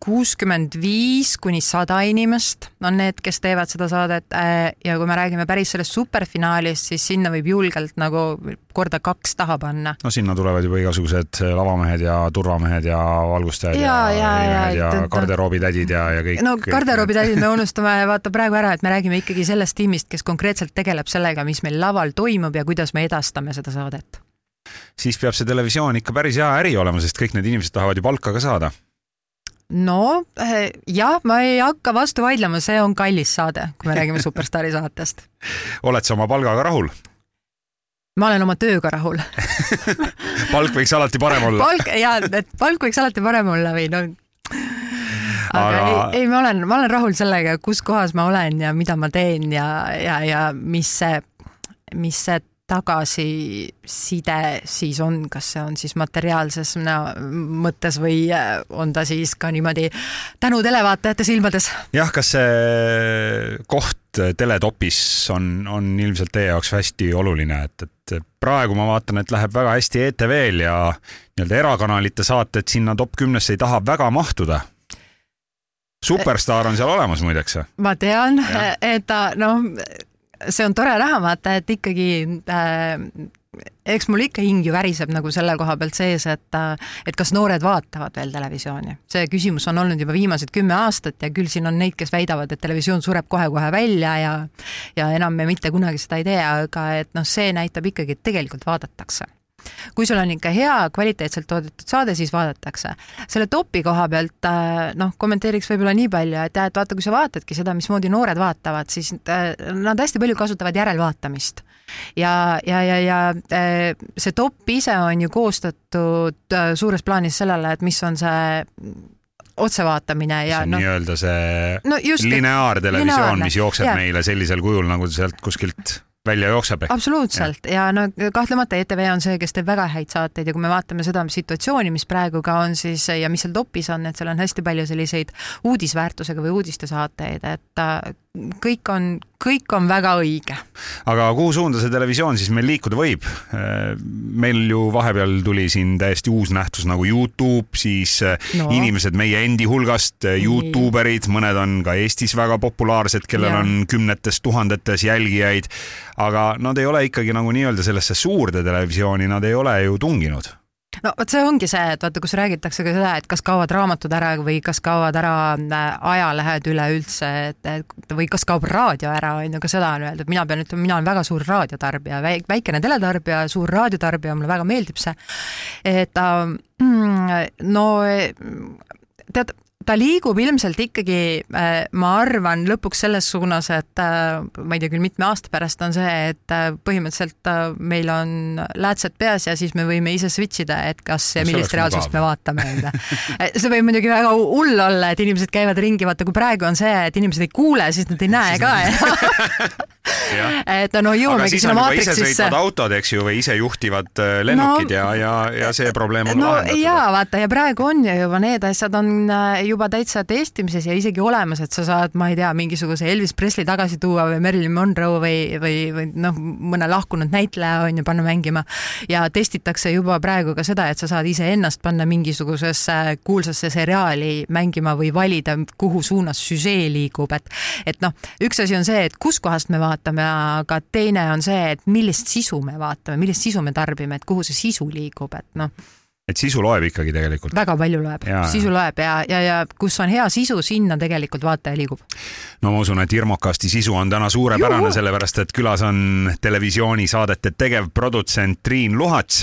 kuuskümmend viis kuni sada inimest on need, kes teevad seda saadet äh, ja kui me räägime päris sellest superfinaalist, siis sinna võib julgelt nagu korda kaks taha panna. no sinna tulevad juba igasugused lavamehed ja turvamehed ja valgustajad ja, ja, ja, ja, ja garderoobitädid ja, ja kõik. no garderoobitädid me unustame vaata praegu ära, et me räägime ikkagi sellest tiimist, kes konkreetselt tegeleb sellega, mis meil laval toimub ja kuidas me edastame seda saadet siis peab see televisioon ikka päris hea äri olema, sest kõik need inimesed tahavad ju palka ka saada no eh, jah, ma ei hakka vastu vaidlema, see on kallis saade, kui me räägime Superstaari saatest. oled sa oma palgaga rahul? ma olen oma tööga rahul palk võiks alati parem olla. palk ja, et palk võiks alati parem olla või no aga, aga... ei, ei, ma olen, ma olen rahul sellega, kus kohas ma olen ja mida ma teen ja, ja, ja mis see, mis see tagasiside siis on, kas see on siis materiaalses mõttes või äh, on ta siis ka niimoodi tänu televaatajate silmades? jah, kas see koht teletopis on, on ilmselt teie jaoks hästi oluline, et, et praegu ma vaatan, et läheb väga hästi ETV-l ja nii-öelda erakanalite saated sinna top kümnesse ei taha väga mahtuda superstaar on seal olemas muideks. ma tean, et ta noh, see on tore näha, vaata, et ikkagi äh, eks mul ikka hing ju väriseb nagu selle koha pealt sees, et, äh, et kas noored vaatavad veel televisiooni. see küsimus on olnud juba viimased kümme aastat ja küll siin on neid, kes väidavad, et televisioon sureb kohe-kohe välja ja ja enam me mitte kunagi seda ei tee, aga et noh, see näitab ikkagi, et tegelikult vaadatakse kui sul on ikka hea kvaliteetselt toodetud saade, siis vaadatakse. selle topi koha pealt äh, noh, kommenteeriks võib-olla nii palju, et jah, et vaata, kui sa vaatadki seda, mismoodi noored vaatavad, siis äh, nad hästi palju kasutavad järelvaatamist. ja, ja, ja, ja äh, see top ise on ju koostatud suures plaanis sellele, et mis on see otsevaatamine ja noh. nii-öelda see no lineaartelevisioon, mis jookseb ja. meile sellisel kujul, nagu sealt kuskilt välja jookseb. absoluutselt ja. ja no kahtlemata ETV on see, kes teeb väga häid saateid ja kui me vaatame seda situatsiooni, mis praegu ka on siis ja mis seal topis on, et seal on hästi palju selliseid uudisväärtusega või uudistesaateid, et kõik on, kõik on väga õige. aga kuhu suunda see televisioon siis meil liikuda võib? meil ju vahepeal tuli siin täiesti uus nähtus nagu Youtube, siis äh, no. inimesed meie endi hulgast, äh, Youtube erid, mõned on ka Eestis väga populaarsed, kellel ja. on kümnetes tuhandetes jälgijaid, aga nad ei ole ikkagi nagu nii-öelda sellesse suurde televisiooni, nad ei ole ju tunginud no vot see ongi see, et vaata, kus räägitakse ka seda, et kas kaovad raamatud ära või kas kaovad ära äh, ajalehed üleüldse, et või kas kaob raadio ära, on ju, ka seda on öeldud, mina pean ütlema, mina olen väga suur raadiotarbija, väikene teletarbija, suur raadiotarbija, mulle väga meeldib see. et äh, no tead, ta liigub ilmselt ikkagi, ma arvan, lõpuks selles suunas, et ma ei tea küll, mitme aasta pärast on see, et põhimõtteliselt meil on läätsed peas ja siis me võime ise switch ida, et kas ja millist reaalsust me vaatame, onju. see võib muidugi väga hull olla, et inimesed käivad ringi, vaata kui praegu on see, et inimesed ei kuule, siis nad ei näe ka et no jõuamegi sinna maatriksisse. autod, eks ju, või isejuhtivad äh, lennukid no, ja, ja, ja see probleem on no, lahendatud. ja vaata ja praegu on ju juba need asjad on äh, juba täitsa testimises ja isegi olemas, et sa saad, ma ei tea, mingisuguse Elvis Presley tagasi tuua või Marilyn Monroe või, või, või noh, mõne lahkunud näitleja on ju panna mängima. Ja testitakse juba praegu ka seda, et sa saad iseennast panna mingisugusesse kuulsasse seriaali mängima või valida, kuhu suunas süžee liigub, et et noh, üks asi on see, et kuskohast me vaatame, aga teine on see, et millist sisu me vaatame, millist sisu me tarbime, et kuhu see sisu liigub, et noh et sisu loeb ikkagi tegelikult. väga palju loeb, sisu loeb ja, ja, ja kus on hea sisu, sinna tegelikult vaataja liigub. no ma usun, et Irmokasti sisu on täna suurepärane, sellepärast et külas on televisioonisaadete tegevprodutsent Triin Luhats,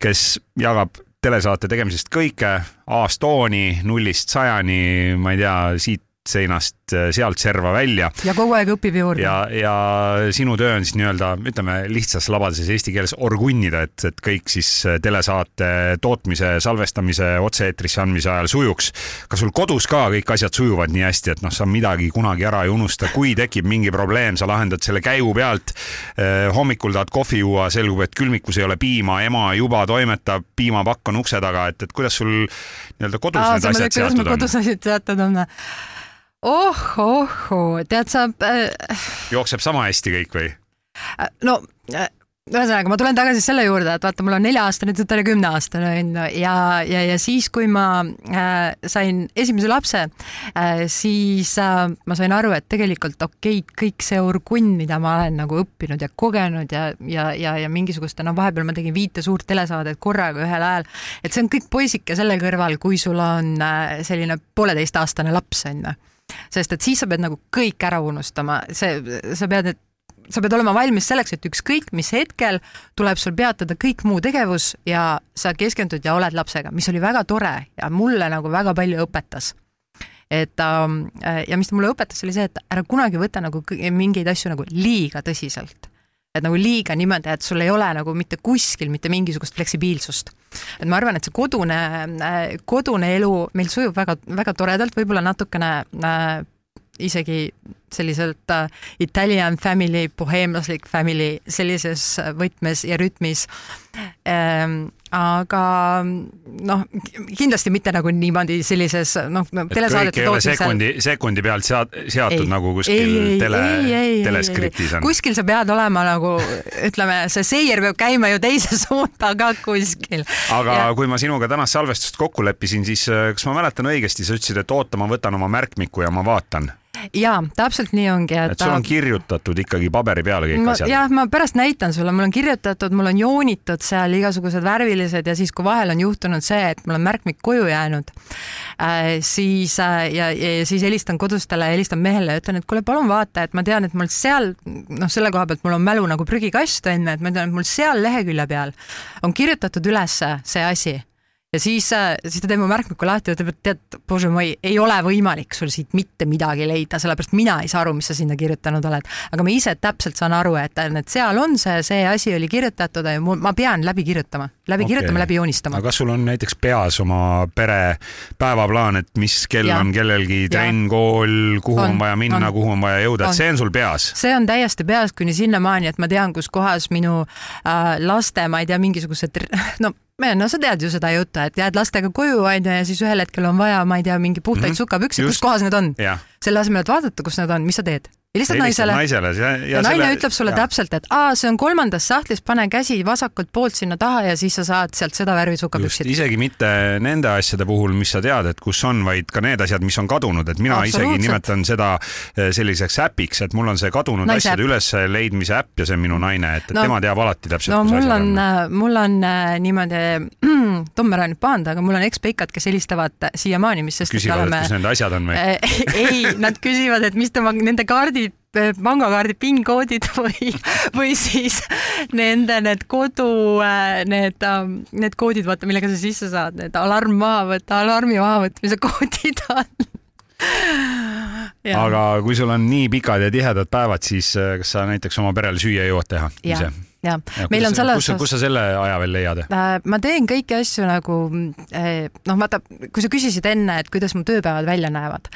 kes jagab telesaate tegemisest kõike, A-Stone'i nullist sajani, ma ei tea, siit seinast äh, sealt serva välja. ja kogu aeg õpib juurde. ja, ja sinu töö on siis nii-öelda, ütleme lihtsas labaduses eesti keeles orgunnida, et, et kõik siis äh, telesaate tootmise, salvestamise, otse-eetrisse andmise ajal sujuks. kas sul kodus ka kõik asjad sujuvad nii hästi, et noh, sa midagi kunagi ära ei unusta, kui tekib mingi probleem, sa lahendad selle käigu pealt eh,. hommikul tahad kohvi juua, selgub, et külmikus ei ole piima, ema juba toimetab, piimapakk on ukse taga, et, et kuidas sul nii-öelda kodus Aa, need asjad seatud on? kodus asjad seatud on oh, oh, tead sa äh.... jookseb sama hästi kõik või? Äh, no äh, ühesõnaga, ma tulen tagasi selle juurde, et vaata, mul on nelja-aastane tütar ja kümneaastane onju ja, ja, ja siis, kui ma äh, sain esimese lapse äh,, siis äh, ma sain aru, et tegelikult okei okay,, kõik see orgunn, mida ma olen nagu õppinud ja kogenud ja, ja, ja, ja mingisuguste, no vahepeal ma tegin viite suurt telesaadet korraga ühel ajal, et see on kõik poisike selle kõrval, kui sul on äh, selline pooleteistaastane laps onju sest et siis sa pead nagu kõik ära unustama, see, sa pead, sa pead olema valmis selleks, et ükskõik mis hetkel tuleb sul peatada kõik muu tegevus ja sa keskendud ja oled lapsega, mis oli väga tore ja mulle nagu väga palju õpetas. Et ähm, ja mis ta mulle õpetas, oli see, et ära kunagi võta nagu mingeid asju nagu liiga tõsiselt et nagu liiga niimoodi, et sul ei ole nagu mitte kuskil mitte mingisugust fleksibiilsust. et ma arvan, et see kodune, äh, kodune elu meil sujub väga, väga toredalt, võib-olla natukene äh, isegi selliselt äh, Italian family, boheemlaslik family sellises võtmes ja rütmis ähm, aga noh, kindlasti mitte nagu niimoodi sellises noh, telesaadete tootmisel. sekundi, sekundi pealt sead, seatud ei, nagu kuskil ei, tele, teleskriptis on. kuskil sa pead olema nagu ütleme, see seier peab käima ju teise suunda ka kuskil. aga ja. kui ma sinuga tänast salvestust kokku leppisin, siis äh, kas ma mäletan õigesti, sa ütlesid, et oota, ma võtan oma märkmiku ja ma vaatan jaa, täpselt nii ongi, et. et sul on kirjutatud ikkagi paberi peale kõik ma, asjad? jah, ma pärast näitan sulle, mul on kirjutatud, mul on joonitud seal igasugused värvilised ja siis, kui vahel on juhtunud see, et mul on märkmik koju jäänud äh,, siis äh, ja, ja, ja siis helistan kodustele, helistan mehele ja ütlen, et kuule, palun vaata, et ma tean, et mul seal noh, selle koha pealt mul on mälu nagu prügikast onju, et ma tean, et mul seal lehekülje peal on kirjutatud üles see asi ja siis, äh, siis ta teeb mu märkmiku lahti ja ütleb, et tead, bože moi, ei ole võimalik sul siit mitte midagi leida, sellepärast mina ei saa aru, mis sa sinna kirjutanud oled. aga ma ise täpselt saan aru, et, et seal on see, see asi oli kirjutatud ja ma pean läbi kirjutama, läbi okay. kirjutama, läbi joonistama. aga kas sul on näiteks peas oma pere päevaplaan, et mis kell ja. on kellelgi trenn, kool, kuhu on, on vaja minna, kuhu on vaja jõuda, et see on sul peas? see on täiesti peas kuni sinnamaani, et ma tean, kus kohas minu äh, laste, ma ei tea, mingisugused, no no sa tead ju seda juttu, et jääd lastega koju onju ja siis ühel hetkel on vaja, ma ei tea, mingi puhtaid mm -hmm. sukapükse, kus kohas need on? selle asemel, et vaadata, kus need on, mis sa teed? Helistad naisele, naisele ja, ja, ja naine selle... ütleb sulle ja. täpselt, et aa, see on kolmandas sahtlis, pane käsi vasakult poolt sinna taha ja siis sa saad sealt seda värvi sukapüksid. isegi mitte nende asjade puhul, mis sa tead, et kus on, vaid ka need asjad, mis on kadunud, et mina isegi nimetan seda eh, selliseks äpiks, et mul on see kadunud Naise asjade üles leidmise äpp ja see on minu naine, et, no, tema teab alati täpselt. no mul on, on., mul on äh, niimoodi, Tom ära nüüd pahanda, aga mul on ekspikad, kes helistavad siiamaani, mis sest, küsivad, et kus nende asjad on või ei, nad küsivad, et mis tema, nende kaardid pangakaardi PIN-koodid või, või siis nende need kodu, need, need koodid, vaata, millega sa sisse saad, need alarm maha võtta, alarmi mahavõtmise koodid on. aga kui sul on nii pikad ja tihedad päevad, siis äh, kas sa näiteks oma perele süüa jõuad teha ja ise?, ja meil on selles kus, kus sa selle aja veel leiad? Äh, ma teen kõiki asju nagu eh, noh, vaata, kui sa küsisid enne, et kuidas mu tööpäevad välja näevad,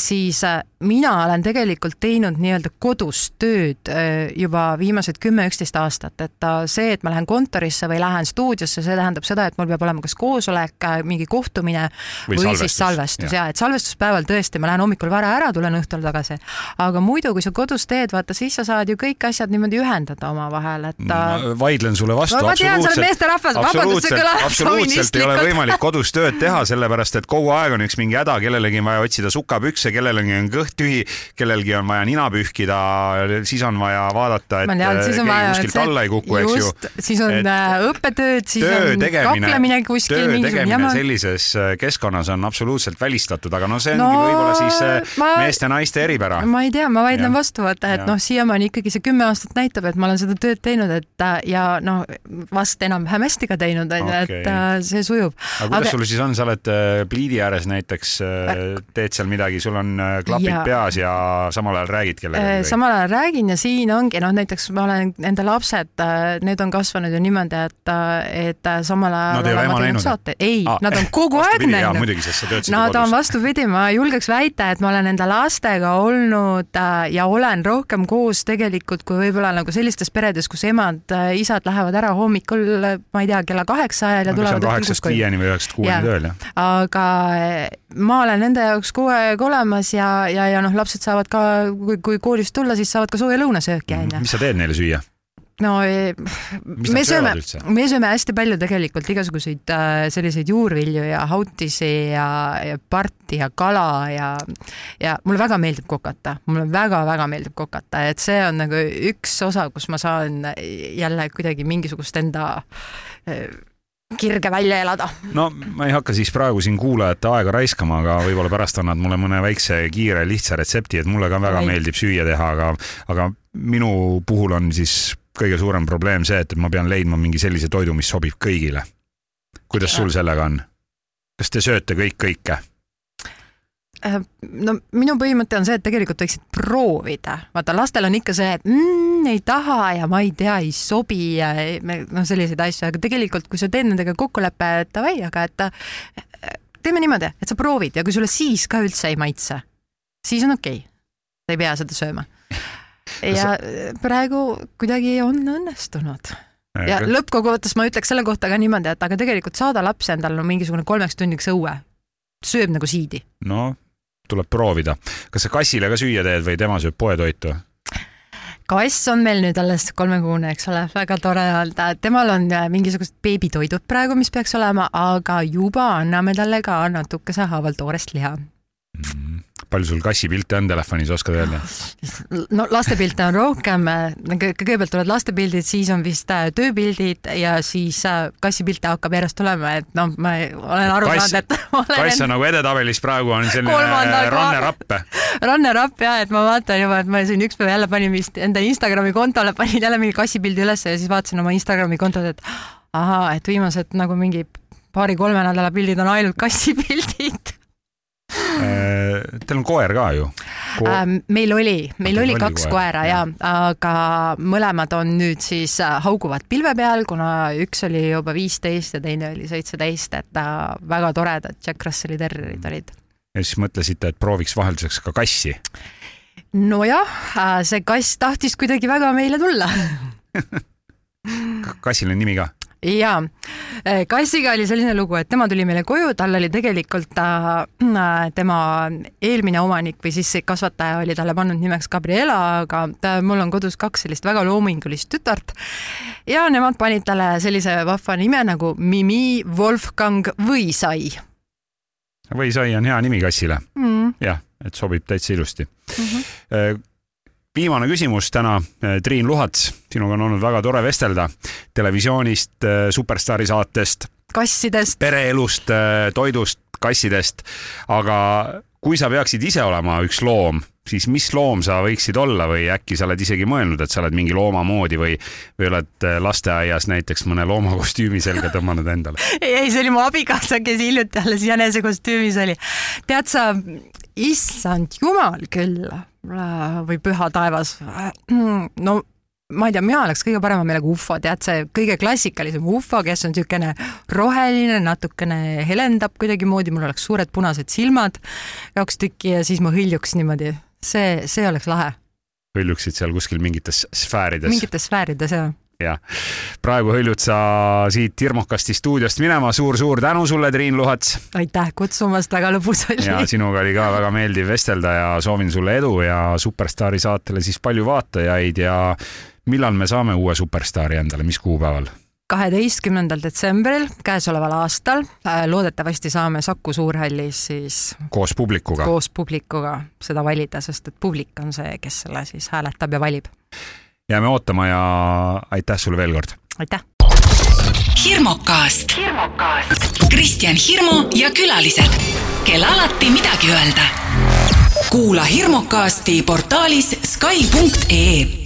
siis äh, mina olen tegelikult teinud nii-öelda kodus tööd juba viimased kümme-üksteist aastat, et äh, see, et ma lähen kontorisse või lähen stuudiosse, see tähendab seda, et mul peab olema kas koosolek, mingi kohtumine Või või, salvestus, siis salvestus jah. ja et salvestuspäeval tõesti ma lähen hommikul vara ära, tulen õhtul tagasi. aga muidu, kui sa kodus teed, vaata siis sa saad ju kõik asjad niimoodi ühendada omavahel, et äh, vaidlen sulle vastu. No ma tean, sa oled meesterahvas, vabandust, see kõlab absoluutselt ei ole võimalik kodus tööd teha, sellepärast et kogu aeg on üks mingi häda, kellelegi on vaja otsida sukapükse, kellelegi on kõht tühi, kellelgi on vaja nina pühkida, siis on vaja vaadata, et tean, keegi vaja, kuskilt alla ei kuku, eks ju. siis on Et et, õppetööd, siis töö on kaklemine, kuskil töö tegemine jama. sellises äh, keskkonnas on absoluutselt välistatud, aga no see ongi No, võib-olla siis äh, ma- meeste ja naiste eripära. ma ei tea, ma vaidlen vastu, vaata, et noh, siiamaani ikkagi see kümme aastat näitab, et ma olen seda tööd teinud, et äh, ja noh, vast enam-vähem hästi ka teinud, onju, et äh, see sujub. aga kuidas sul siis on, sa oled äh, pliidi ääres näiteks, teed seal midagi, sul on klapid Jaa. peas ja samal ajal räägid kellegagi? samal ajal räägin ja siin ongi noh, näiteks ma olen enda lapsed, need on kasvanud ju niimoodi, et, et samal ajal Nad ei ole ema näinud? ei ah,, nad on kogu aeg näinud. muidugi, sest sa töötasid ju Nad on kodus. vastupidi, ma julgeks väita, et ma olen enda lastega olnud ja olen rohkem koos tegelikult kui võib-olla nagu sellistes peredes, kus emad-isad lähevad ära hommikul, ma ei tea, kella kaheksa ajal ja no, tulevad kaheksast viieni või üheksast kuueni tööl, jah? aga eh, ma olen nende jaoks kogu aeg olemas ja, ja, ja noh, lapsed saavad ka, kui, kui koolist tulla, siis saavad ka sooja lõunasööki, onju. mis sa teed neile süüa? No Mis me sööme me sööme hästi palju tegelikult igasuguseid äh, selliseid juurvilju ja hautisi ja, ja parti ja kala ja, ja mulle väga meeldib kokata, mulle väga-väga meeldib kokata, et see on nagu üks osa, kus ma saan jälle kuidagi mingisugust enda äh, kirge välja elada. no ma ei hakka siis praegu siin kuulajate aega raiskama, aga võib-olla pärast annad mulle mõne väikse kiire lihtsa retsepti, et mulle ka väga Ei. meeldib süüa teha, aga, aga minu puhul on siis kõige suurem probleem see, et ma pean leidma mingi sellise toidu, mis sobib kõigile. kuidas sul sellega on? kas te sööte kõik kõike? Äh, no minu põhimõte on see, et tegelikult võiksid proovida, vaata lastel on ikka see, et mm, ei taha ja ma ei tea, ei sobi ja noh, selliseid asju, aga tegelikult, kui sa teed nendega kokkuleppe, et davai, aga et äh, teeme niimoodi, et sa proovid ja kui sulle siis ka üldse ei maitse, siis on okei okay.. sa ei pea seda sööma. Ja praegu kuidagi on õnnestunud ja lõppkokkuvõttes ma ütleks selle kohta ka niimoodi, et aga tegelikult saada laps endale no mingisugune kolmeks tunniks õue, sööb nagu siidi no tuleb proovida. kas sa kassile ka süüa teed või tema sööb poetoitu? kass on meil nüüd alles kolmekuune, eks ole, väga tore öelda, temal on äh, mingisugused beebitoidud praegu, mis peaks olema, aga juba anname talle ka natukese haaval toorest liha. Palju sul kassipilte on telefonis, oskad öelda? no lastepilte on rohkem, kõigepealt tulevad lastepildid, siis on vist äh, tööpildid ja siis äh, kassipilte hakkab järjest tulema, et noh, ma olen aru saanud, et ma kass olen on nagu edetabelis praegu on selline rannerapp. rannerapp ja et ma vaatan juba, et ma siin üks päev jälle panin vist enda Instagrami kontole, panin jälle mingi kassipildi üles ja siis vaatasin oma Instagrami kontot, et ahaa, et viimased nagu mingi paari-kolme nädala pildid on ainult kassipildid Teil on koer ka ju Ko? ähm,. meil oli, meil oli oli kaks koer, koera ja, aga mõlemad on nüüd siis äh, hauguvad pilve peal, kuna üks oli juba viisteist ja teine oli seitseteist, et äh, väga toredad Jack Russelli terrierid olid. ja siis mõtlesite, et prooviks vahelduseks ka kassi. nojah, see kass tahtis kuidagi väga meile tulla kassil on nimi ka? Ja kassiga oli selline lugu, et tema tuli meile koju, tal oli tegelikult äh, tema eelmine omanik või siis kasvataja oli talle pannud nimeks Gabriela, aga ta, mul on kodus kaks sellist väga loomingulist tütart ja nemad panid talle sellise vahva nime nagu Mimi Wolfgang Võisai või sai on hea nimi kassile, mm.. jah, et sobib täitsa ilusti Mm -hmm. Viimane küsimus täna, Triin Luhats, sinuga on olnud väga tore vestelda televisioonist, Superstaari saatest, kassidest, pereelust, toidust, kassidest, aga kui sa peaksid ise olema üks loom, siis mis loom sa võiksid olla või äkki sa oled isegi mõelnud, et sa oled mingi looma moodi või, või oled äh, lasteaias näiteks mõne looma kostüümi selga tõmmanud endale? ei, ei, see oli mu abikaasa, kes hiljuti alles jänesekostüümis oli. tead sa, issand jumal küll või püha taevas, no ma ei tea, mina oleks kõige parema meelega ufo, tead see kõige klassikalisem ufo, kes on niisugune roheline, natukene helendab kuidagimoodi, mul oleks suured punased silmad, kaks tükki ja siis ma hõljuks niimoodi, see, see oleks lahe. hõljuksid seal kuskil mingites sfäärides? mingites sfäärides, jah jah, praegu hõljud sa siit hirmukasti stuudiost minema suur,, suur-suur tänu sulle, Triin Luhats. aitäh kutsumast, väga lõbus oli. ja sinuga oli ka väga meeldiv vestelda ja soovin sulle edu ja Superstaari saatele siis palju vaatajaid ja millal me saame uue superstaari endale, mis kuupäeval? Kaheteistkümnendal detsembril käesoleval aastal äh, loodetavasti saame Saku Suurhallis siis koos publikuga, koos publikuga seda valida, sest et publik on see, kes selle siis hääletab ja valib. jääme ootama ja aitäh sulle veel kord! aitäh! hirmukast. Kristjan Hirmu ja külalised, kel alati midagi öelda. kuula hirmukasti portaalis Skype.ee